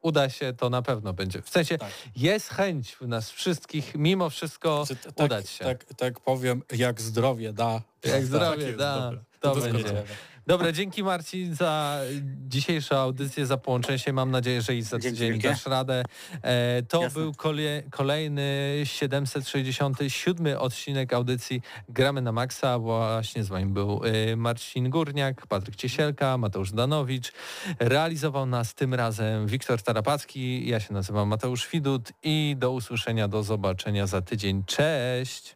uda się, to na pewno będzie. W sensie Tak. jest chęć u nas wszystkich, mimo wszystko Czy t- tak, udać się. Tak, tak powiem, jak zdrowie da. Jak zdrowie jest, da, dobra. to To będzie. Dobra, dzięki Marcin za dzisiejszą audycję, za połączenie się. Mam nadzieję, że i za tydzień dasz radę. E, to Jasne. był kolie, kolejny 767 odcinek audycji Gramy na Maxa. Właśnie z wami był e, Marcin Górniak, Patryk Ciesielka, Mateusz Danowicz. Realizował nas tym razem Wiktor Tarapacki. Ja się nazywam Mateusz Widut i do usłyszenia, do zobaczenia za tydzień. Cześć!